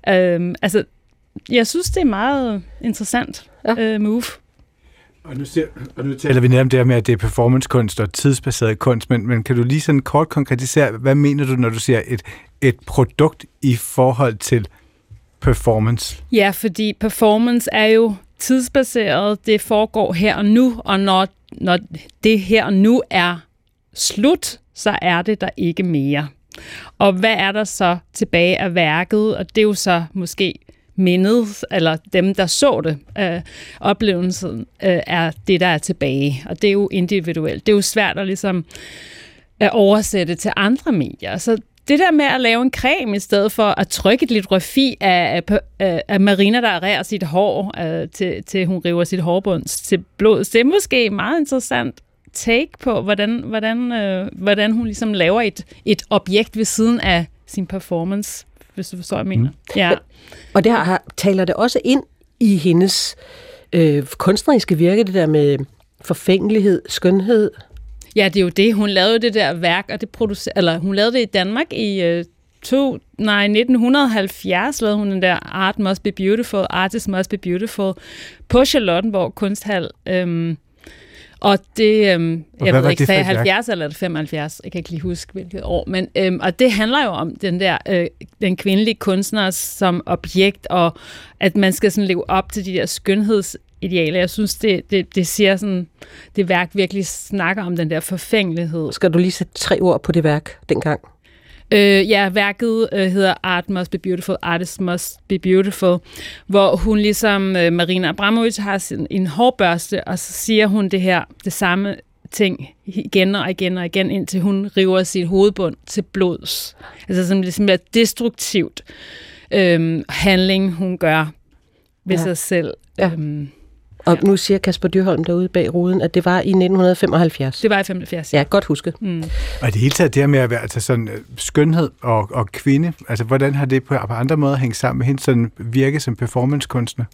Øhm, altså, jeg synes, det er meget interessant ja. øh, move. Og nu, ser, og nu taler vi netop det med, at det er performancekunst og tidsbaseret kunst, men, men kan du lige sådan kort konkretisere, hvad mener du, når du siger et, et produkt i forhold til performance? Ja, fordi performance er jo tidsbaseret, det foregår her og nu, og når, når det her og nu er slut, så er det der ikke mere. Og hvad er der så tilbage af værket? Og det er jo så måske mindet, eller dem, der så det, øh, oplevelsen øh, er det, der er tilbage. Og det er jo individuelt. Det er jo svært at ligesom at oversætte til andre medier. Så det der med at lave en creme i stedet for at trykke et litografi af, af, øh, af Marina, der rærer sit hår, øh, til, til hun river sit hårbund til blod, det er måske meget interessant take på, hvordan, hvordan, øh, hvordan hun ligesom laver et, et objekt ved siden af sin performance, hvis du forstår, hvad jeg mener. Mm. Ja. Og det har, taler det også ind i hendes øh, kunstneriske virke, det der med forfængelighed, skønhed. Ja, det er jo det. Hun lavede det der værk, og det producer, eller hun lavede det i Danmark i øh, to, nej, 1970 lavede hun den der Art Must Be Beautiful, Artist Must Be Beautiful på Charlottenborg Kunsthal. Øhm, og det, øhm, og jeg ved ikke, sagde 70 eller 75, jeg kan ikke lige huske, hvilket år, men øhm, og det handler jo om den der, øh, den kvindelige kunstner som objekt, og at man skal sådan leve op til de der skønhedsidealer. Jeg synes, det, det, det siger sådan, det værk virkelig snakker om den der forfængelighed. Skal du lige sætte tre ord på det værk dengang? Øh, ja, værket øh, hedder Art Must Be Beautiful, Artist Must Be Beautiful, hvor hun ligesom øh, Marina Abramovic har sin, en hårbørste, og så siger hun det her, det samme ting igen og igen og igen, indtil hun river sit hovedbund til blods. Altså som ligesom er destruktivt øh, handling, hun gør ved ja. sig selv. Ja. Øhm, Og nu siger Kasper Dyrholm derude bag ruden, at det var i 1975. Det var i 75. Ja, godt husket. Mm. Og det hele taget det her med at være altså sådan, øh, skønhed og, og kvinde, altså hvordan har det på, på andre måder hængt sammen med hende sådan virke som performancekunstner?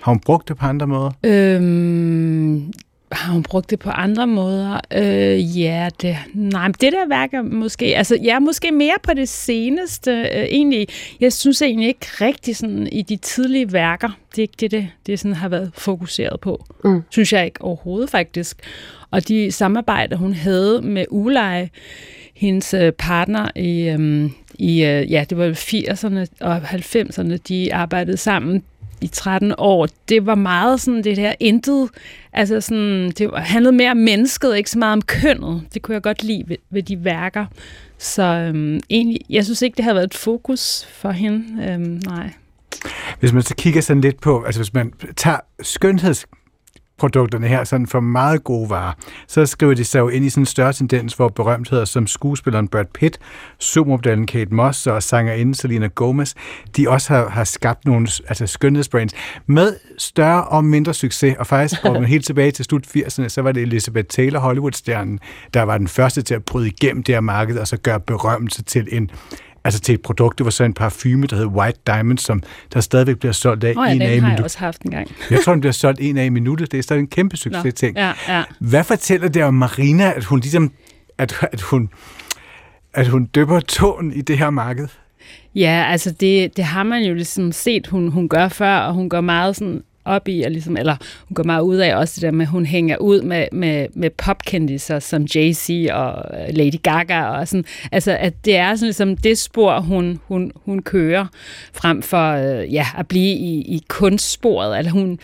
Har hun brugt det på andre måder? Øhm, har hun brugt det på andre måder? Øh, ja, det, nej, men det der værker måske, altså ja, måske mere på det seneste. Øh, egentlig, jeg synes egentlig ikke rigtig sådan i de tidlige værker, det er ikke det, det, det sådan har været fokuseret på. Mm. Synes jeg ikke overhovedet faktisk. Og de samarbejder, hun havde med Ulej, hendes øh, partner i, øhm, i øh, ja, det var 80'erne og 90'erne, de arbejdede sammen i 13 år, det var meget sådan det her intet, altså sådan, det handlede mere om mennesket, ikke så meget om kønnet. Det kunne jeg godt lide ved, ved de værker. Så øhm, egentlig, jeg synes ikke, det havde været et fokus for hende. Øhm, nej. Hvis man så kigger sådan lidt på, altså hvis man tager skønheds produkterne her sådan for meget gode varer, så skriver de sig jo ind i sådan en større tendens, hvor berømtheder som skuespilleren Brad Pitt, supermodellen Kate Moss og sangerinden Selena Gomez, de også har, har skabt nogle altså skønhedsbrands. Med større og mindre succes, og faktisk går man (laughs) helt tilbage til slut 80'erne, så var det Elizabeth Taylor, Hollywood-stjernen, der var den første til at bryde igennem det her marked, og så gøre berømmelse til en altså til et produkt. Det var så en parfume, der hed White Diamond, som der stadigvæk bliver solgt af oh ja, en af i minuttet. også haft en gang. jeg tror, den bliver solgt en af i minuttet. Det er stadig en kæmpe succes ting. Ja, ja. Hvad fortæller det om Marina, at hun ligesom, at, at hun, at hun døber tåen i det her marked? Ja, altså det, det har man jo ligesom set, hun, hun gør før, og hun gør meget sådan op i, og ligesom, eller hun går meget ud af også det der med, at hun hænger ud med, med, med popkendiser som Jay-Z og øh, Lady Gaga, og sådan, altså at det er sådan ligesom det spor, hun, hun, hun kører, frem for øh, ja, at blive i, i kunstsporet, eller hun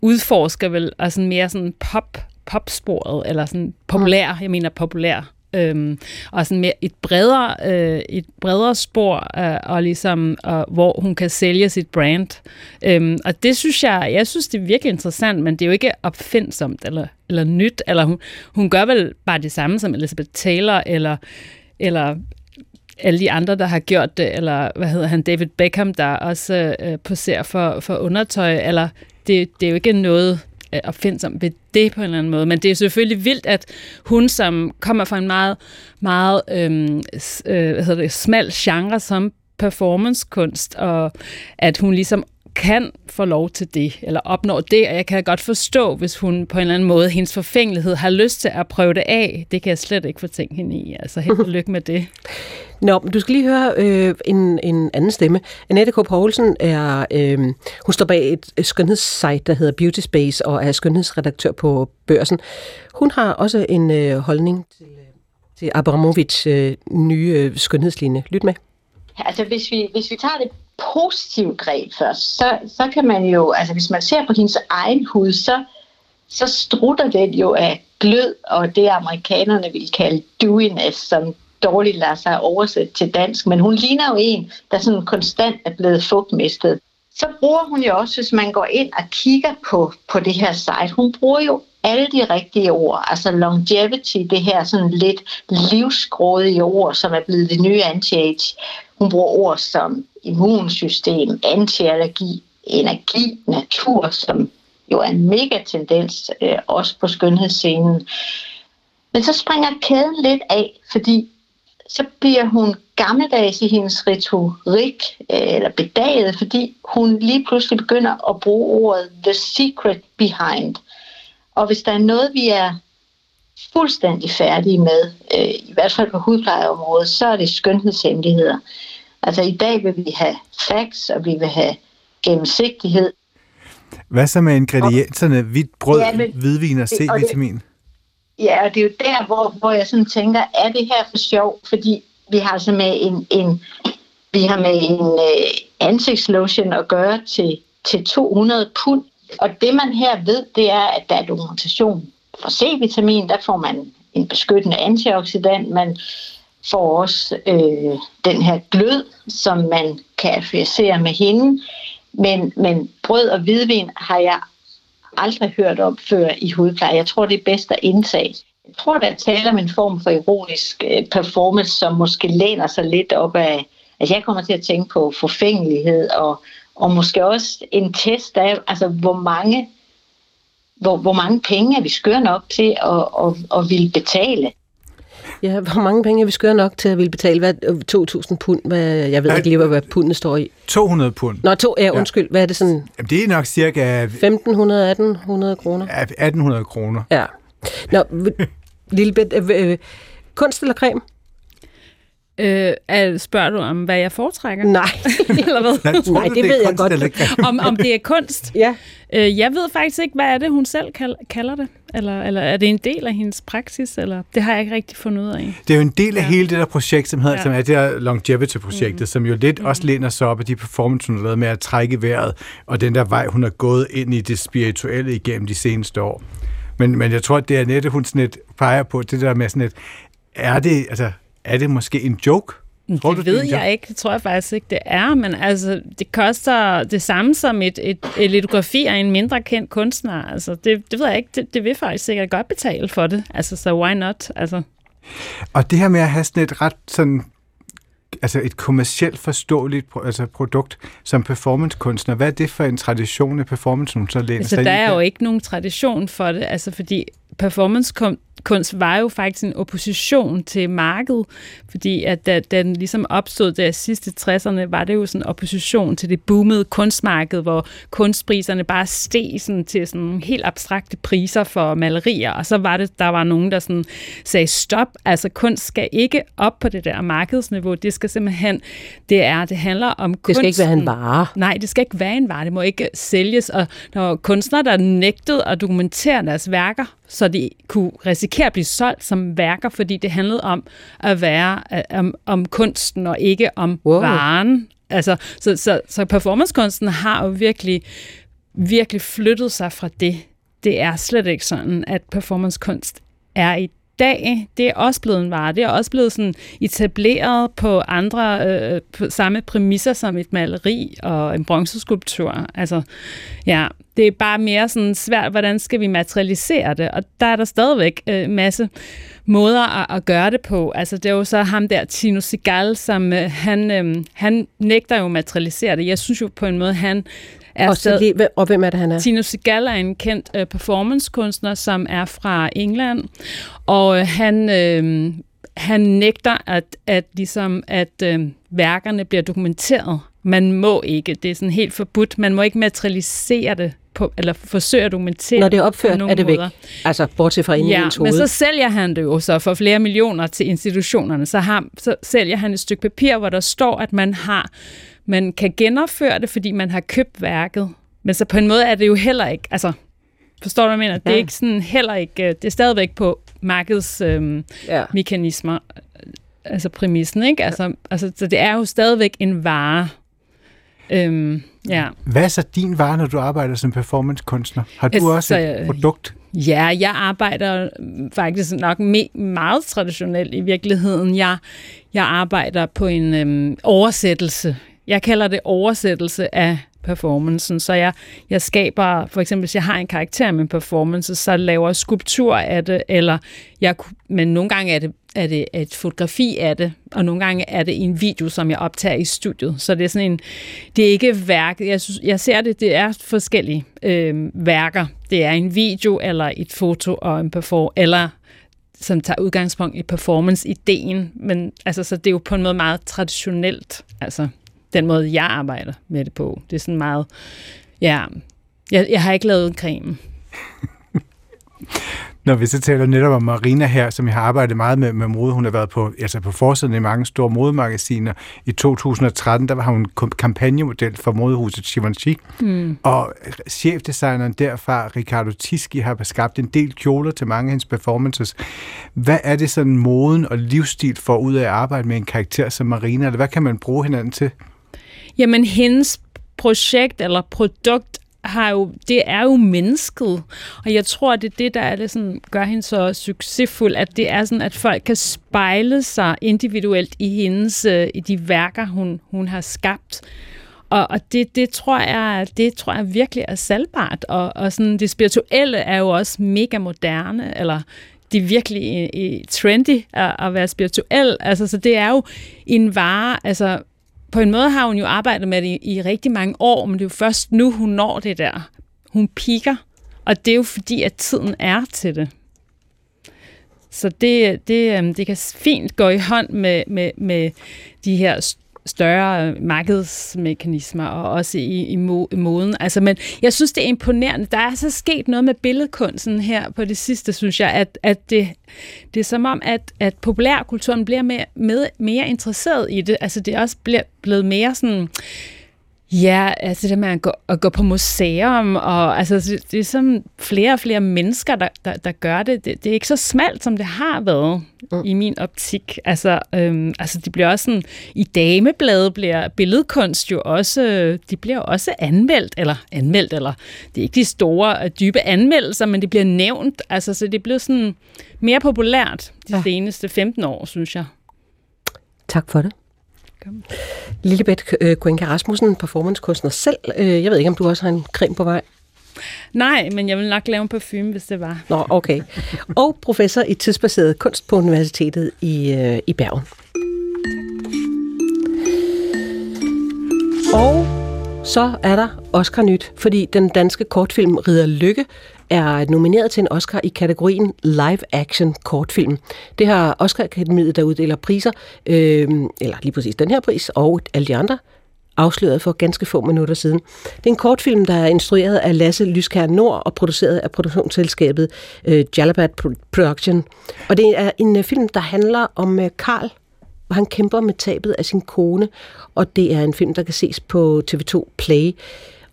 udforsker vel, og sådan mere sådan pop, popsporet, eller sådan populær, jeg mener populær øhm, og sådan mere et bredere, øh, et bredere spor, øh, og ligesom, øh, hvor hun kan sælge sit brand. Øhm, og det synes jeg, jeg synes, det er virkelig interessant, men det er jo ikke opfindsomt eller, eller nyt, eller hun, hun gør vel bare det samme som Elizabeth Taylor, eller, eller alle de andre, der har gjort det, eller hvad hedder han, David Beckham, der også øh, poserer for, for undertøj, eller det, det er jo ikke noget Øh, opfindsom ved det på en eller anden måde. Men det er selvfølgelig vildt, at hun, som kommer fra en meget, meget øhm, øh, hvad hedder det, smal genre som performancekunst, og at hun ligesom kan få lov til det, eller opnå det, og jeg kan godt forstå, hvis hun på en eller anden måde, hendes forfængelighed, har lyst til at prøve det af. Det kan jeg slet ikke få tænkt hende i. Altså, held og lykke med det. (laughs) Nå, du skal lige høre øh, en, en anden stemme. Annette K. Poulsen er, øh, hun står bag et, skønhedssite, der hedder Beauty Space, og er skønhedsredaktør på Børsen. Hun har også en øh, holdning til, øh, til Abramovic øh, nye øh, skønhedslinje. Lyt med. Altså, hvis vi, hvis vi tager det positive greb først, så, så kan man jo, altså hvis man ser på hendes egen hud, så, så strutter den jo af glød, og det amerikanerne vil kalde dewiness, som dårligt lader sig oversætte til dansk, men hun ligner jo en, der sådan konstant er blevet fugtmistet. Så bruger hun jo også, hvis man går ind og kigger på, på det her site, hun bruger jo alle de rigtige ord, altså longevity, det her sådan lidt livsgrådige ord, som er blevet det nye anti-age. Hun bruger ord som immunsystem, antiallergi, energi, natur, som jo er en mega tendens øh, også på skønhedsscenen. Men så springer kæden lidt af, fordi så bliver hun gammeldags i hendes retorik, øh, eller bedaget, fordi hun lige pludselig begynder at bruge ordet the secret behind. Og hvis der er noget, vi er fuldstændig færdige med, øh, i hvert fald på hudplejeområdet, så er det skønhedshemmeligheder. Altså i dag vil vi have facts, og vi vil have gennemsigtighed. Hvad så med ingredienserne? Hvidt brød, ja, men, hvidvin og C-vitamin? Ja, og det er jo der, hvor, hvor jeg sådan tænker, er det her for sjov? Fordi vi har altså med en, en vi har med en uh, ansigtslotion at gøre til, til 200 pund. Og det man her ved, det er, at der er dokumentation for C-vitamin. Der får man en beskyttende antioxidant. Man får også øh, den her glød, som man kan affiliere med hende. Men, men brød og hvidvin har jeg aldrig hørt om før i hudpleje. Jeg tror, det er bedst at indtage. Jeg tror, der taler om en form for ironisk øh, performance, som måske læner sig lidt op af... Altså, jeg kommer til at tænke på forfængelighed og, og måske også en test af, altså, hvor mange hvor, hvor mange penge er vi skøre nok til at, at, at ville betale? Ja, hvor mange penge er vi skøre nok til at ville betale? Hvad, 2.000 pund? Hvad, jeg ved Nej. ikke lige, hvad pundet står i. 200 pund. Nå, to, ja, undskyld. Hvad er det sådan? Jamen, det er nok cirka 1.500, 1.800 kroner? 1800 kroner. Ja. Nå, (laughs) Lillebæt, øh, øh, kunst eller creme? Øh, er, spørger du om, hvad jeg foretrækker? Nej. (laughs) Eller hvad? Nej, Nej, det er ved jeg godt. om, om det er kunst? ja. Øh, jeg ved faktisk ikke, hvad er det, hun selv kal- kalder det? Eller, eller er det en del af hendes praksis? Eller det har jeg ikke rigtig fundet ud af. Det er jo en del af Ja. hele det der projekt, som, hedder, Ja. som er det der longevity-projektet, mm. som jo lidt mm. også læner sig op af de performances, hun har lavet med at trække vejret, og den der vej, hun har gået ind i det spirituelle igennem de seneste år. Men, men jeg tror, at det er netop, hun sådan lidt peger på, det der med sådan et, er det, altså, er det måske en joke? Tror det du, ved er en joke? jeg ikke. Det tror jeg faktisk ikke, det er. Men altså, det koster det samme som et, et, et litografi af en mindre kendt kunstner. Altså, det, det ved jeg ikke. Det, det vil faktisk sikkert godt betale for det. Altså, så why not? Altså, Og det her med at have sådan et ret sådan altså et kommercielt forståeligt altså produkt som performancekunstner, hvad er det for en tradition i performance, hun så læner altså sig der er jo ikke nogen tradition for det. Altså, fordi performancekunst var jo faktisk en opposition til markedet, fordi at da, den ligesom opstod der sidste 60'erne, var det jo sådan en opposition til det boomede kunstmarked, hvor kunstpriserne bare steg sådan til sådan nogle helt abstrakte priser for malerier, og så var det, der var nogen, der sådan sagde stop, altså kunst skal ikke op på det der markedsniveau, det skal simpelthen, det er, det handler om Det skal ikke være en vare. Nej, det skal ikke være en vare. Det må ikke sælges. Og der var kunstnere, der nægtede at dokumentere deres værker, så de kunne risikere at blive solgt som værker, fordi det handlede om at være øh, om, om kunsten og ikke om wow. varen. Altså, så, så, så performancekunsten har jo virkelig, virkelig flyttet sig fra det. Det er slet ikke sådan, at performancekunst er i dag, det er også blevet en vare. Det er også blevet sådan etableret på andre, øh, øh, på samme præmisser som et maleri og en bronzeskulptur. Altså, ja, det er bare mere sådan svært, hvordan skal vi materialisere det? Og der er der stadigvæk en øh, masse måder at, at gøre det på. Altså, det er jo så ham der, Tino Sigal, som øh, han, øh, han nægter jo at materialisere det. Jeg synes jo på en måde, han er Og, så lige, og hvem er det, han er? Tino Segal er en kendt øh, performancekunstner, som er fra England, og øh, han, øh, han nægter, at, at, ligesom, at øh, værkerne bliver dokumenteret. Man må ikke. Det er sådan helt forbudt. Man må ikke materialisere det, på, eller forsøge at dokumentere Når det er opført, er det væk. måder. Altså, bortset fra inde i Ja, ens men hoved. så sælger han det jo så for flere millioner til institutionerne. Så, har, så sælger han et stykke papir, hvor der står, at man har man kan genopføre det, fordi man har købt værket. Men så på en måde er det jo heller ikke, altså, forstår du, hvad jeg mener? Det er Ja. ikke sådan heller ikke, øh, det er stadigvæk på markedsmekanismer, Ja. øh, mekanismer, altså præmissen, ikke? Altså, altså, så det er jo stadigvæk en vare. Øhm, ja. Hvad er så din vare, når du arbejder som performancekunstner? Har du Altså, også et øh, produkt? Ja, jeg arbejder faktisk nok me- meget traditionelt i virkeligheden. Jeg, jeg arbejder på en øhm, oversættelse. Jeg kalder det oversættelse af performancen. Så jeg, jeg skaber, for eksempel hvis jeg har en karakter med en performance, så laver jeg skulptur af det, eller jeg, men nogle gange er det, er det et fotografi af det, og nogle gange er det en video, som jeg optager i studiet. Så det er sådan en, det er ikke værk, Jeg, synes, jeg ser det, det er forskellige øh, værker. Det er en video, eller et foto, og en perform, eller som tager udgangspunkt i performance-ideen. Men altså, så det er jo på en måde meget traditionelt, altså den måde, jeg arbejder med det på. Det er sådan meget, ja, jeg, jeg har ikke lavet en creme. (laughs) Når vi så taler netop om Marina her, som jeg har arbejdet meget med, med mode, hun har været på, altså på forsiden i mange store modemagasiner. I 2013, der var hun kampagnemodel for modehuset Givenchy. Mm. Og chefdesigneren derfra, Ricardo Tisci, har skabt en del kjoler til mange af hendes performances. Hvad er det sådan moden og livsstil for ud af at arbejde med en karakter som Marina? Eller hvad kan man bruge hinanden til? Jamen, hendes projekt eller produkt har jo, det er jo mennesket. Og jeg tror, det er det, der er det sådan, gør hende så succesfuld, at det er sådan, at folk kan spejle sig individuelt i hendes, øh, i de værker, hun, hun har skabt. Og, og det, det, tror jeg, det tror jeg virkelig er salgbart. Og, og sådan, det spirituelle er jo også mega moderne, eller det er virkelig i, i trendy at, at være spirituel. Altså, så det er jo en vare, altså på en måde har hun jo arbejdet med det i, i rigtig mange år, men det er jo først nu, hun når det der. Hun piker, Og det er jo fordi, at tiden er til det. Så det, det, øhm, det kan fint gå i hånd med, med, med de her større markedsmekanismer og også i, i, moden. Altså, men jeg synes, det er imponerende. Der er så sket noget med billedkunsten her på det sidste, synes jeg, at, at det, det er som om, at, at populærkulturen bliver mere, med, mere interesseret i det. Altså, det er også bliver, blevet mere sådan Ja, altså det med at gå, at gå på museum, og altså det, det er som flere og flere mennesker, der, der, der gør det. det. Det er ikke så smalt, som det har været mm. i min optik. Altså, øhm, altså de bliver også sådan, i damebladet bliver billedkunst jo også, de bliver også anmeldt, eller anmeldt, eller det er ikke de store, dybe anmeldelser, men det bliver nævnt. Altså, så det bliver sådan mere populært de ja. seneste 15 år, synes jeg. Tak for det. Lillebeth øh, Kuenka Rasmussen, performancekunstner selv. Øh, jeg ved ikke, om du også har en creme på vej? Nej, men jeg vil nok lave en parfume, hvis det var. Nå, okay. Og professor i tidsbaseret kunst på Universitetet i, øh, i Bergen. Og så er der Oscar Nyt, fordi den danske kortfilm Ridder Lykke er nomineret til en Oscar i kategorien Live Action Kortfilm. Det har Oscar Akademiet, der uddeler priser, øh, eller lige præcis den her pris, og alle de andre, afsløret for ganske få minutter siden. Det er en kortfilm, der er instrueret af Lasse Lyskær Nord og produceret af produktionsselskabet øh, Jalabat Production. Og det er en øh, film, der handler om øh, Karl, hvor han kæmper med tabet af sin kone, og det er en film, der kan ses på TV2 Play.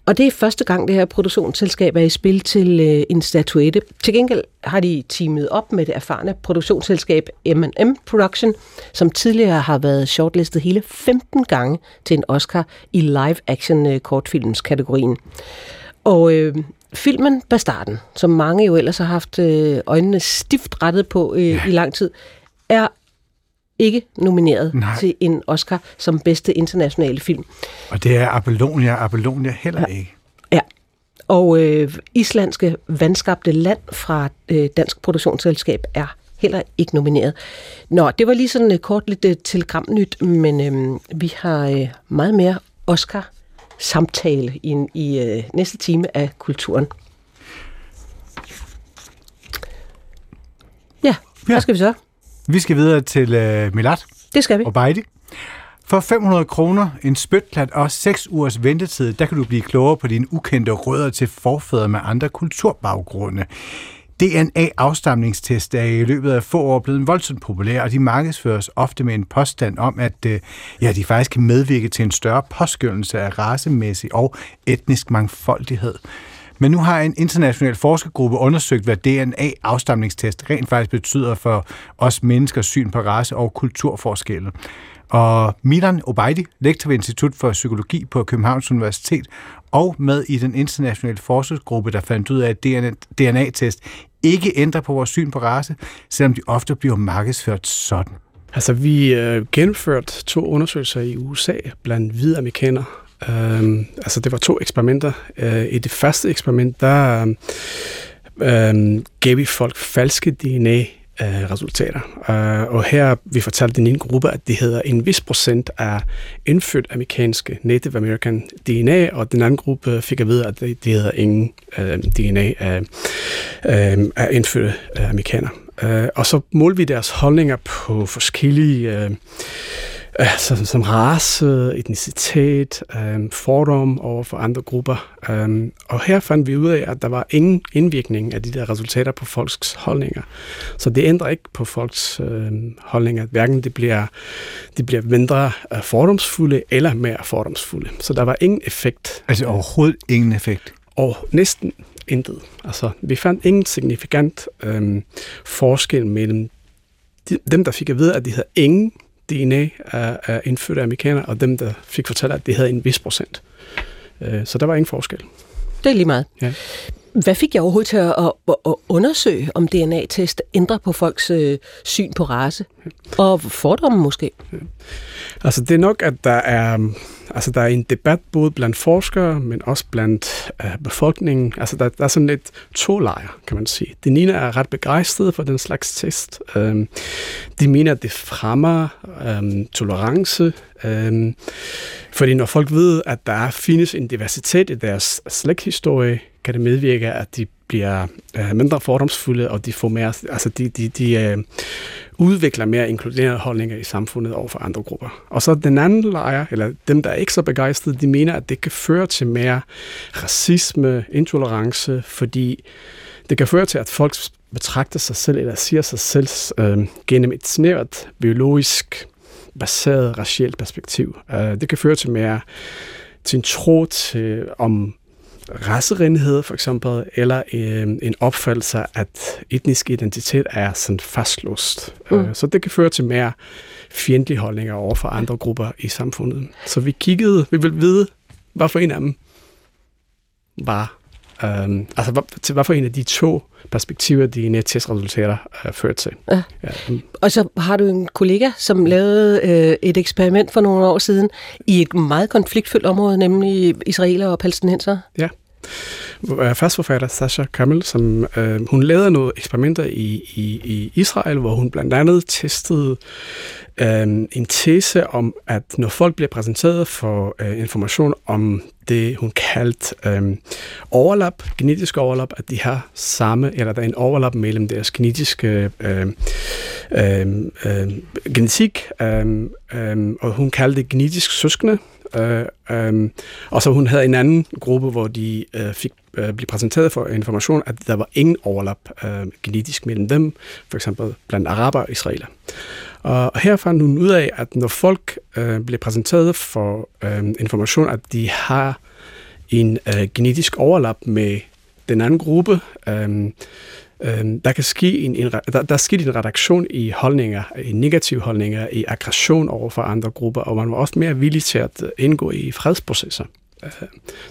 Og det er første gang, det her produktionsselskab er i spil til øh, en statuette. Til gengæld har de teamet op med det erfarne produktionsselskab M&M Production, som tidligere har været shortlistet hele 15 gange til en Oscar i live-action øh. Og øh, filmen Bastarden, som mange jo ellers har haft øh, øjnene stift rettet på øh, ja. i lang tid, er ikke nomineret Nej. til en Oscar som bedste internationale film. Og det er Apollonia, Apollonia heller ja. ikke. Ja, og øh, islandske vandskabte land fra øh, Dansk Produktionsselskab er heller ikke nomineret. Nå, det var lige sådan et kort lidt uh, telegramnyt, men øh, vi har øh, meget mere Oscar samtale i, i øh, næste time af Kulturen. Ja, hvad ja. skal vi så? Vi skal videre til uh, Milat. Det skal vi. Og Beidi. For 500 kroner, en spytklat og 6 ugers ventetid, der kan du blive klogere på dine ukendte rødder til forfædre med andre kulturbaggrunde. DNA-afstamningstest er i løbet af få år blevet voldsomt populær, og de markedsføres ofte med en påstand om, at øh, ja, de faktisk kan medvirke til en større påskyndelse af racemæssig og etnisk mangfoldighed. Men nu har en international forskergruppe undersøgt, hvad DNA-afstamningstest rent faktisk betyder for os menneskers syn på race- og kulturforskelle. Og Milan Obeidi, lektor ved Institut for Psykologi på Københavns Universitet, og med i den internationale forskergruppe, der fandt ud af, at DNA-test ikke ændrer på vores syn på race, selvom de ofte bliver markedsført sådan. Altså, vi øh, gennemførte to undersøgelser i USA blandt hvide amerikanere, Øhm, altså det var to eksperimenter. Øh, I det første eksperiment, der øhm, gav vi folk falske DNA øh, resultater. Uh, og her vi fortalte den ene gruppe, at det hedder en vis procent af indfødt amerikanske Native American DNA, og den anden gruppe fik at vide, at det, det hedder ingen øhm, uh, DNA af, uh, af indfødte øh, amerikanere. Og så målte vi deres holdninger på forskellige øh, som, som race, etnicitet, øh, fordom over for andre grupper. Øh, og her fandt vi ud af, at der var ingen indvirkning af de der resultater på folks holdninger. Så det ændrer ikke på folks øh, holdninger. Hverken det bliver, de bliver mindre øh, fordomsfulde eller mere fordomsfulde. Så der var ingen effekt. Altså overhovedet ingen effekt? Og næsten intet. Altså, vi fandt ingen signifikant øh, forskel mellem de, dem, der fik at vide, at de havde ingen DNA af, af indfødte amerikanere, og dem, der fik fortalt, at det havde en vis procent. Øh, så der var ingen forskel. Det er lige meget. Ja. Hvad fik jeg overhovedet til at, at, at undersøge, om DNA-test ændrer på folks øh, syn på race? Og fordomme måske? Ja. Altså det er nok, at der er, mm, altså, der er en debat både blandt forskere, men også blandt øh, befolkningen. Altså der, der er sådan lidt to lejre, kan man sige. Den ene er ret begejstret for den slags test. Um, de mener, at det fremmer um, tolerance, um, fordi når folk ved, at der findes en diversitet i deres slægthistorie, kan det medvirke, at de bliver øh, mindre fordomsfulde, og de får mere, altså de, de, de øh, udvikler mere inkluderende holdninger i samfundet over for andre grupper. Og så den anden lejr, eller dem, der er ikke så begejstrede, de mener, at det kan føre til mere racisme, intolerance, fordi det kan føre til, at folk betragter sig selv, eller siger sig selv øh, gennem et snævert biologisk baseret racielt perspektiv. Øh, det kan føre til mere til en tro til, om racerenhed for eksempel, eller øh, en opfattelse af, at etnisk identitet er sådan fastlåst. Mm. Uh, så det kan føre til mere fjendtlige holdninger over for andre grupper i samfundet. Så vi kiggede, vi vil vide, hvad for en af dem var, øh, altså til hvad for en af de to perspektiver, de testresultater er ført til. Ja. Ja. Og så har du en kollega, som lavede øh, et eksperiment for nogle år siden i et meget konfliktfyldt område, nemlig israeler og palæstinenser. Ja. Førstforfatter Sasha Kamel, som øh, hun lavede nogle eksperimenter i, i, i Israel, hvor hun blandt andet testede øh, en tese om, at når folk bliver præsenteret for øh, information om det, hun kaldte øh, overlap, genetisk overlap, at de har samme, eller der er en overlap mellem deres genetiske øh, øh, øh, genetik, øh, øh, og hun kaldte det genetisk søskende, Øh, øh, og så hun havde en anden gruppe, hvor de øh, fik øh, blev præsenteret for information, at der var ingen overlap øh, genetisk mellem dem, for eksempel blandt araber og israeler. Og her fandt hun ud af, at når folk øh, bliver præsenteret for øh, information, at de har en øh, genetisk overlap med den anden gruppe, øh, øh, der kan ske en, en der, der sker en redaktion i holdninger, i negative holdninger, i aggression over for andre grupper, og man var også mere villig til at indgå i fredsprocesser. Øh,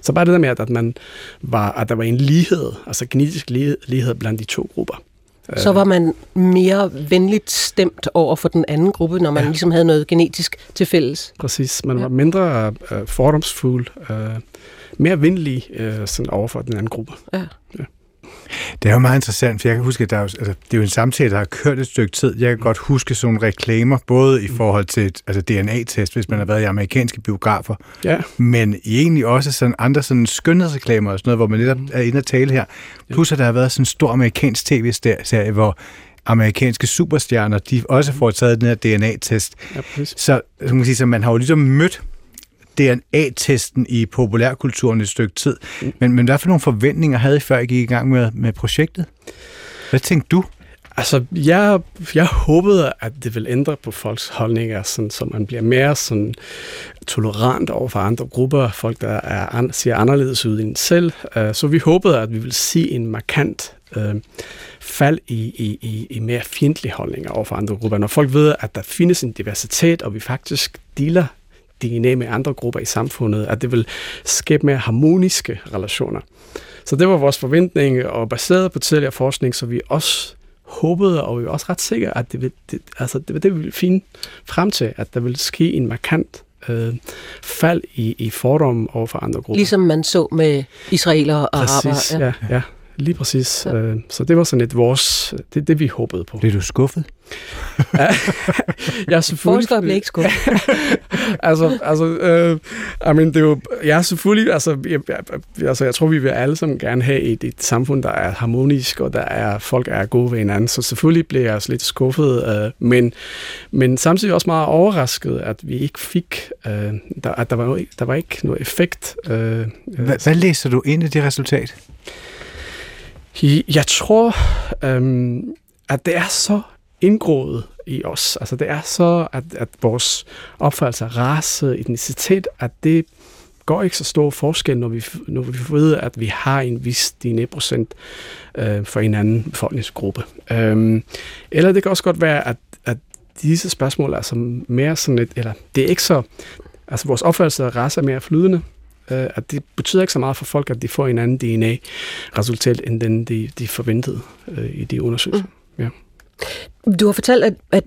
så bare det der med, at, man var, at der var en lighed, altså genetisk lighed blandt de to grupper. Så var man mere venligt stemt over for den anden gruppe, når man ja. ligesom havde noget genetisk til fælles. Præcis. Man var mindre uh, fordomsfuld, mere venlig sådan over for den anden gruppe. Ja. ja. Det er jo meget interessant, for jeg kan huske, at der er jo, altså, det er jo en samtale, der har kørt et stykke tid. Jeg kan godt huske sådan nogle reklamer, både i forhold til altså DNA-test, hvis man har været i amerikanske biografer, ja. men egentlig også sådan andre sådan skønhedsreklamer og sådan noget, hvor man netop er inde og tale her. Plus at der har været sådan en stor amerikansk tv-serie, hvor amerikanske superstjerner, de også får taget den her DNA-test. Ja, så, så, man sige, så man har jo ligesom mødt DNA-testen i populærkulturen et stykke tid. Men, men hvad for nogle forventninger havde I, før I gik i gang med, med projektet? Hvad tænkte du? Altså, jeg, jeg håbede, at det vil ændre på folks holdninger, sådan, så man bliver mere sådan, tolerant over for andre grupper, folk, der er, ser anderledes ud end selv. Uh, så vi håbede, at vi vil se en markant øh, fald i, i, i, i mere fjendtlige holdninger over for andre grupper. Når folk ved, at der findes en diversitet, og vi faktisk deler DNA med andre grupper i samfundet, at det vil skabe mere harmoniske relationer. Så det var vores forventning, og baseret på tidligere forskning, så vi også håbede, og vi var også ret sikre, at det, vil, det, altså det det, vi ville finde frem til, at der ville ske en markant øh, fald i, i fordomme over for andre grupper. Ligesom man så med israelere og Præcis, araber. Ja. ja, ja. Lige præcis. Ja. Øh, så det var sådan et vores, det, det vi håbede på. Blev du skuffet? ja, (laughs) jeg selvfølgelig... Forskere blev ikke skuffet. (laughs) altså, altså øh, I mean, det er jo, jeg er selvfølgelig, altså jeg, jeg, altså, jeg tror, vi vil alle sammen gerne have et, et samfund, der er harmonisk, og der er, folk er gode ved hinanden, så selvfølgelig blev jeg også lidt skuffet, øh, men, men samtidig også meget overrasket, at vi ikke fik, øh, der, at der var, der var ikke noget effekt. Øh, hvad, hvad læser du ind i det resultat? Jeg tror, øhm, at det er så indgroet i os. Altså det er så, at, at vores opfattelse af race, etnicitet, at det går ikke så stor forskel, når vi, når vi ved, at vi har en vis dine procent øh, for en anden befolkningsgruppe. Øhm, eller det kan også godt være, at, at disse spørgsmål er som mere sådan et, eller det er ikke så, altså vores opfattelse af race er mere flydende, øh, at det betyder ikke så meget for folk, at de får en anden DNA-resultat, end den de, de forventede øh, i de undersøgelser. Mm. Ja. Du har fortalt, at, at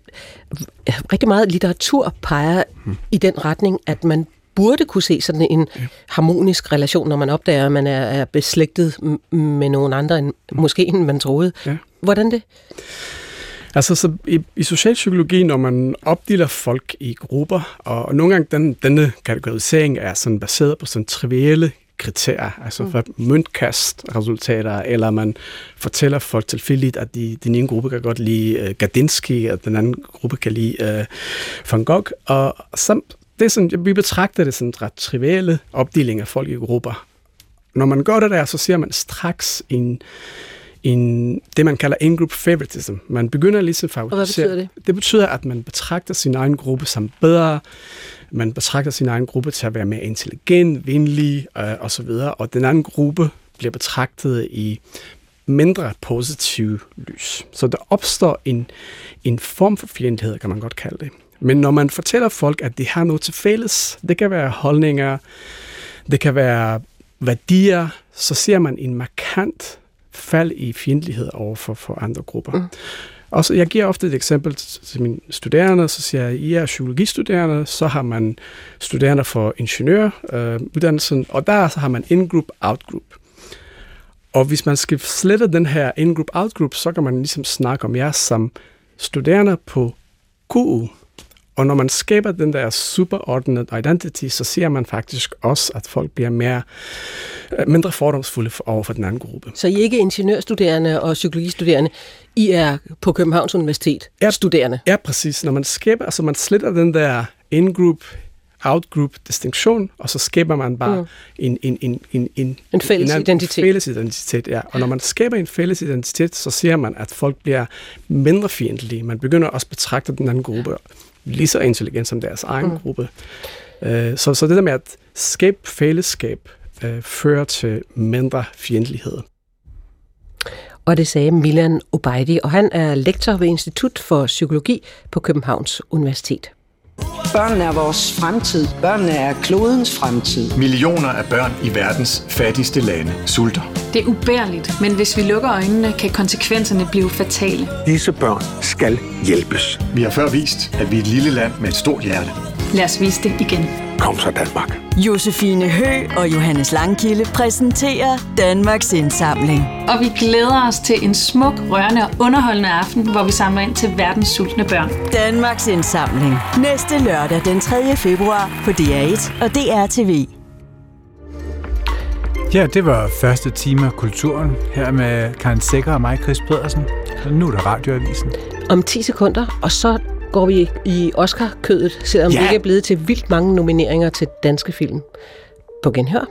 rigtig meget litteratur peger mm. i den retning, at man burde kunne se sådan en ja. harmonisk relation, når man opdager, at man er, er beslægtet med nogen andre, end, mm. måske end man troede. Ja. Hvordan det? Altså, så i, i socialpsykologi, når man opdeler folk i grupper, og, og nogle gange den, denne kategorisering er sådan baseret på sådan trivielle kriterier, altså for møntkastresultater, eller man fortæller folk tilfældigt, at de, den ene gruppe kan godt lide uh, Gardinski, og den anden gruppe kan lide uh, Van Gogh, og sam, det er sådan, vi betragter det som ret triviale opdeling af folk i grupper. Når man gør det der, så ser man straks en, en, det, man kalder in-group favoritism. Man begynder ligesom at favorisere. hvad betyder det? Det betyder, at man betragter sin egen gruppe som bedre, man betragter sin egen gruppe til at være mere intelligent, venlig øh, osv., og den anden gruppe bliver betragtet i mindre positiv lys. Så der opstår en, en form for fjendtlighed, kan man godt kalde det. Men når man fortæller folk, at de har noget til fælles, det kan være holdninger, det kan være værdier, så ser man en markant fald i fjendtlighed over for, for andre grupper. Mm. Og så, jeg giver ofte et eksempel til mine studerende, så siger jeg, I er psykologistuderende, så har man studerende for ingeniøruddannelsen, øh, og der så har man in-group, out-group. Og hvis man skal slette den her in-group, out-group, så kan man ligesom snakke om jer som studerende på KU, og når man skaber den der superordnet identity, så ser man faktisk også, at folk bliver mere, øh, mindre fordomsfulde over for den anden gruppe. Så I er ikke ingeniørstuderende og psykologistuderende, I er på Københavns Universitet ja, studerende? Ja, præcis. Når man skaber, altså man sletter den der in-group, out-group distinktion, og så skaber man bare mm. en, en, en, en, en, en fælles en, identitet. En fælles identitet, ja. Og når man skaber en fælles identitet, så ser man, at folk bliver mindre fjendtlige. Man begynder også at betragte den anden gruppe lige så intelligent som deres egen mm. gruppe. Uh, så, så det der med at skabe fællesskab uh, fører til mindre fjendtlighed. Og det sagde Milan Obeidi, og han er lektor ved Institut for Psykologi på Københavns Universitet. Børnene er vores fremtid. Børnene er klodens fremtid. Millioner af børn i verdens fattigste lande sulter. Det er ubærligt, men hvis vi lukker øjnene, kan konsekvenserne blive fatale. Disse børn skal hjælpes. Vi har før vist, at vi er et lille land med et stort hjerte. Lad os vise det igen. Kom så Danmark. Josefine Hø og Johannes Langkilde præsenterer Danmarks Indsamling. Og vi glæder os til en smuk, rørende og underholdende aften, hvor vi samler ind til verdens sultne børn. Danmarks Indsamling. Næste lørdag den 3. februar på DR1 og DRTV. Ja, det var første time af Kulturen, her med Karen Sækker og mig, Chris Pedersen. Og nu er der Radioavisen. Om 10 sekunder, og så går vi i Oscar-kødet, selvom ja. vi ikke er blevet til vildt mange nomineringer til danske film. På genhør.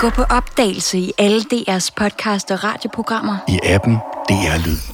Gå på opdagelse i alle DR's podcast og radioprogrammer. I appen DR Lyd.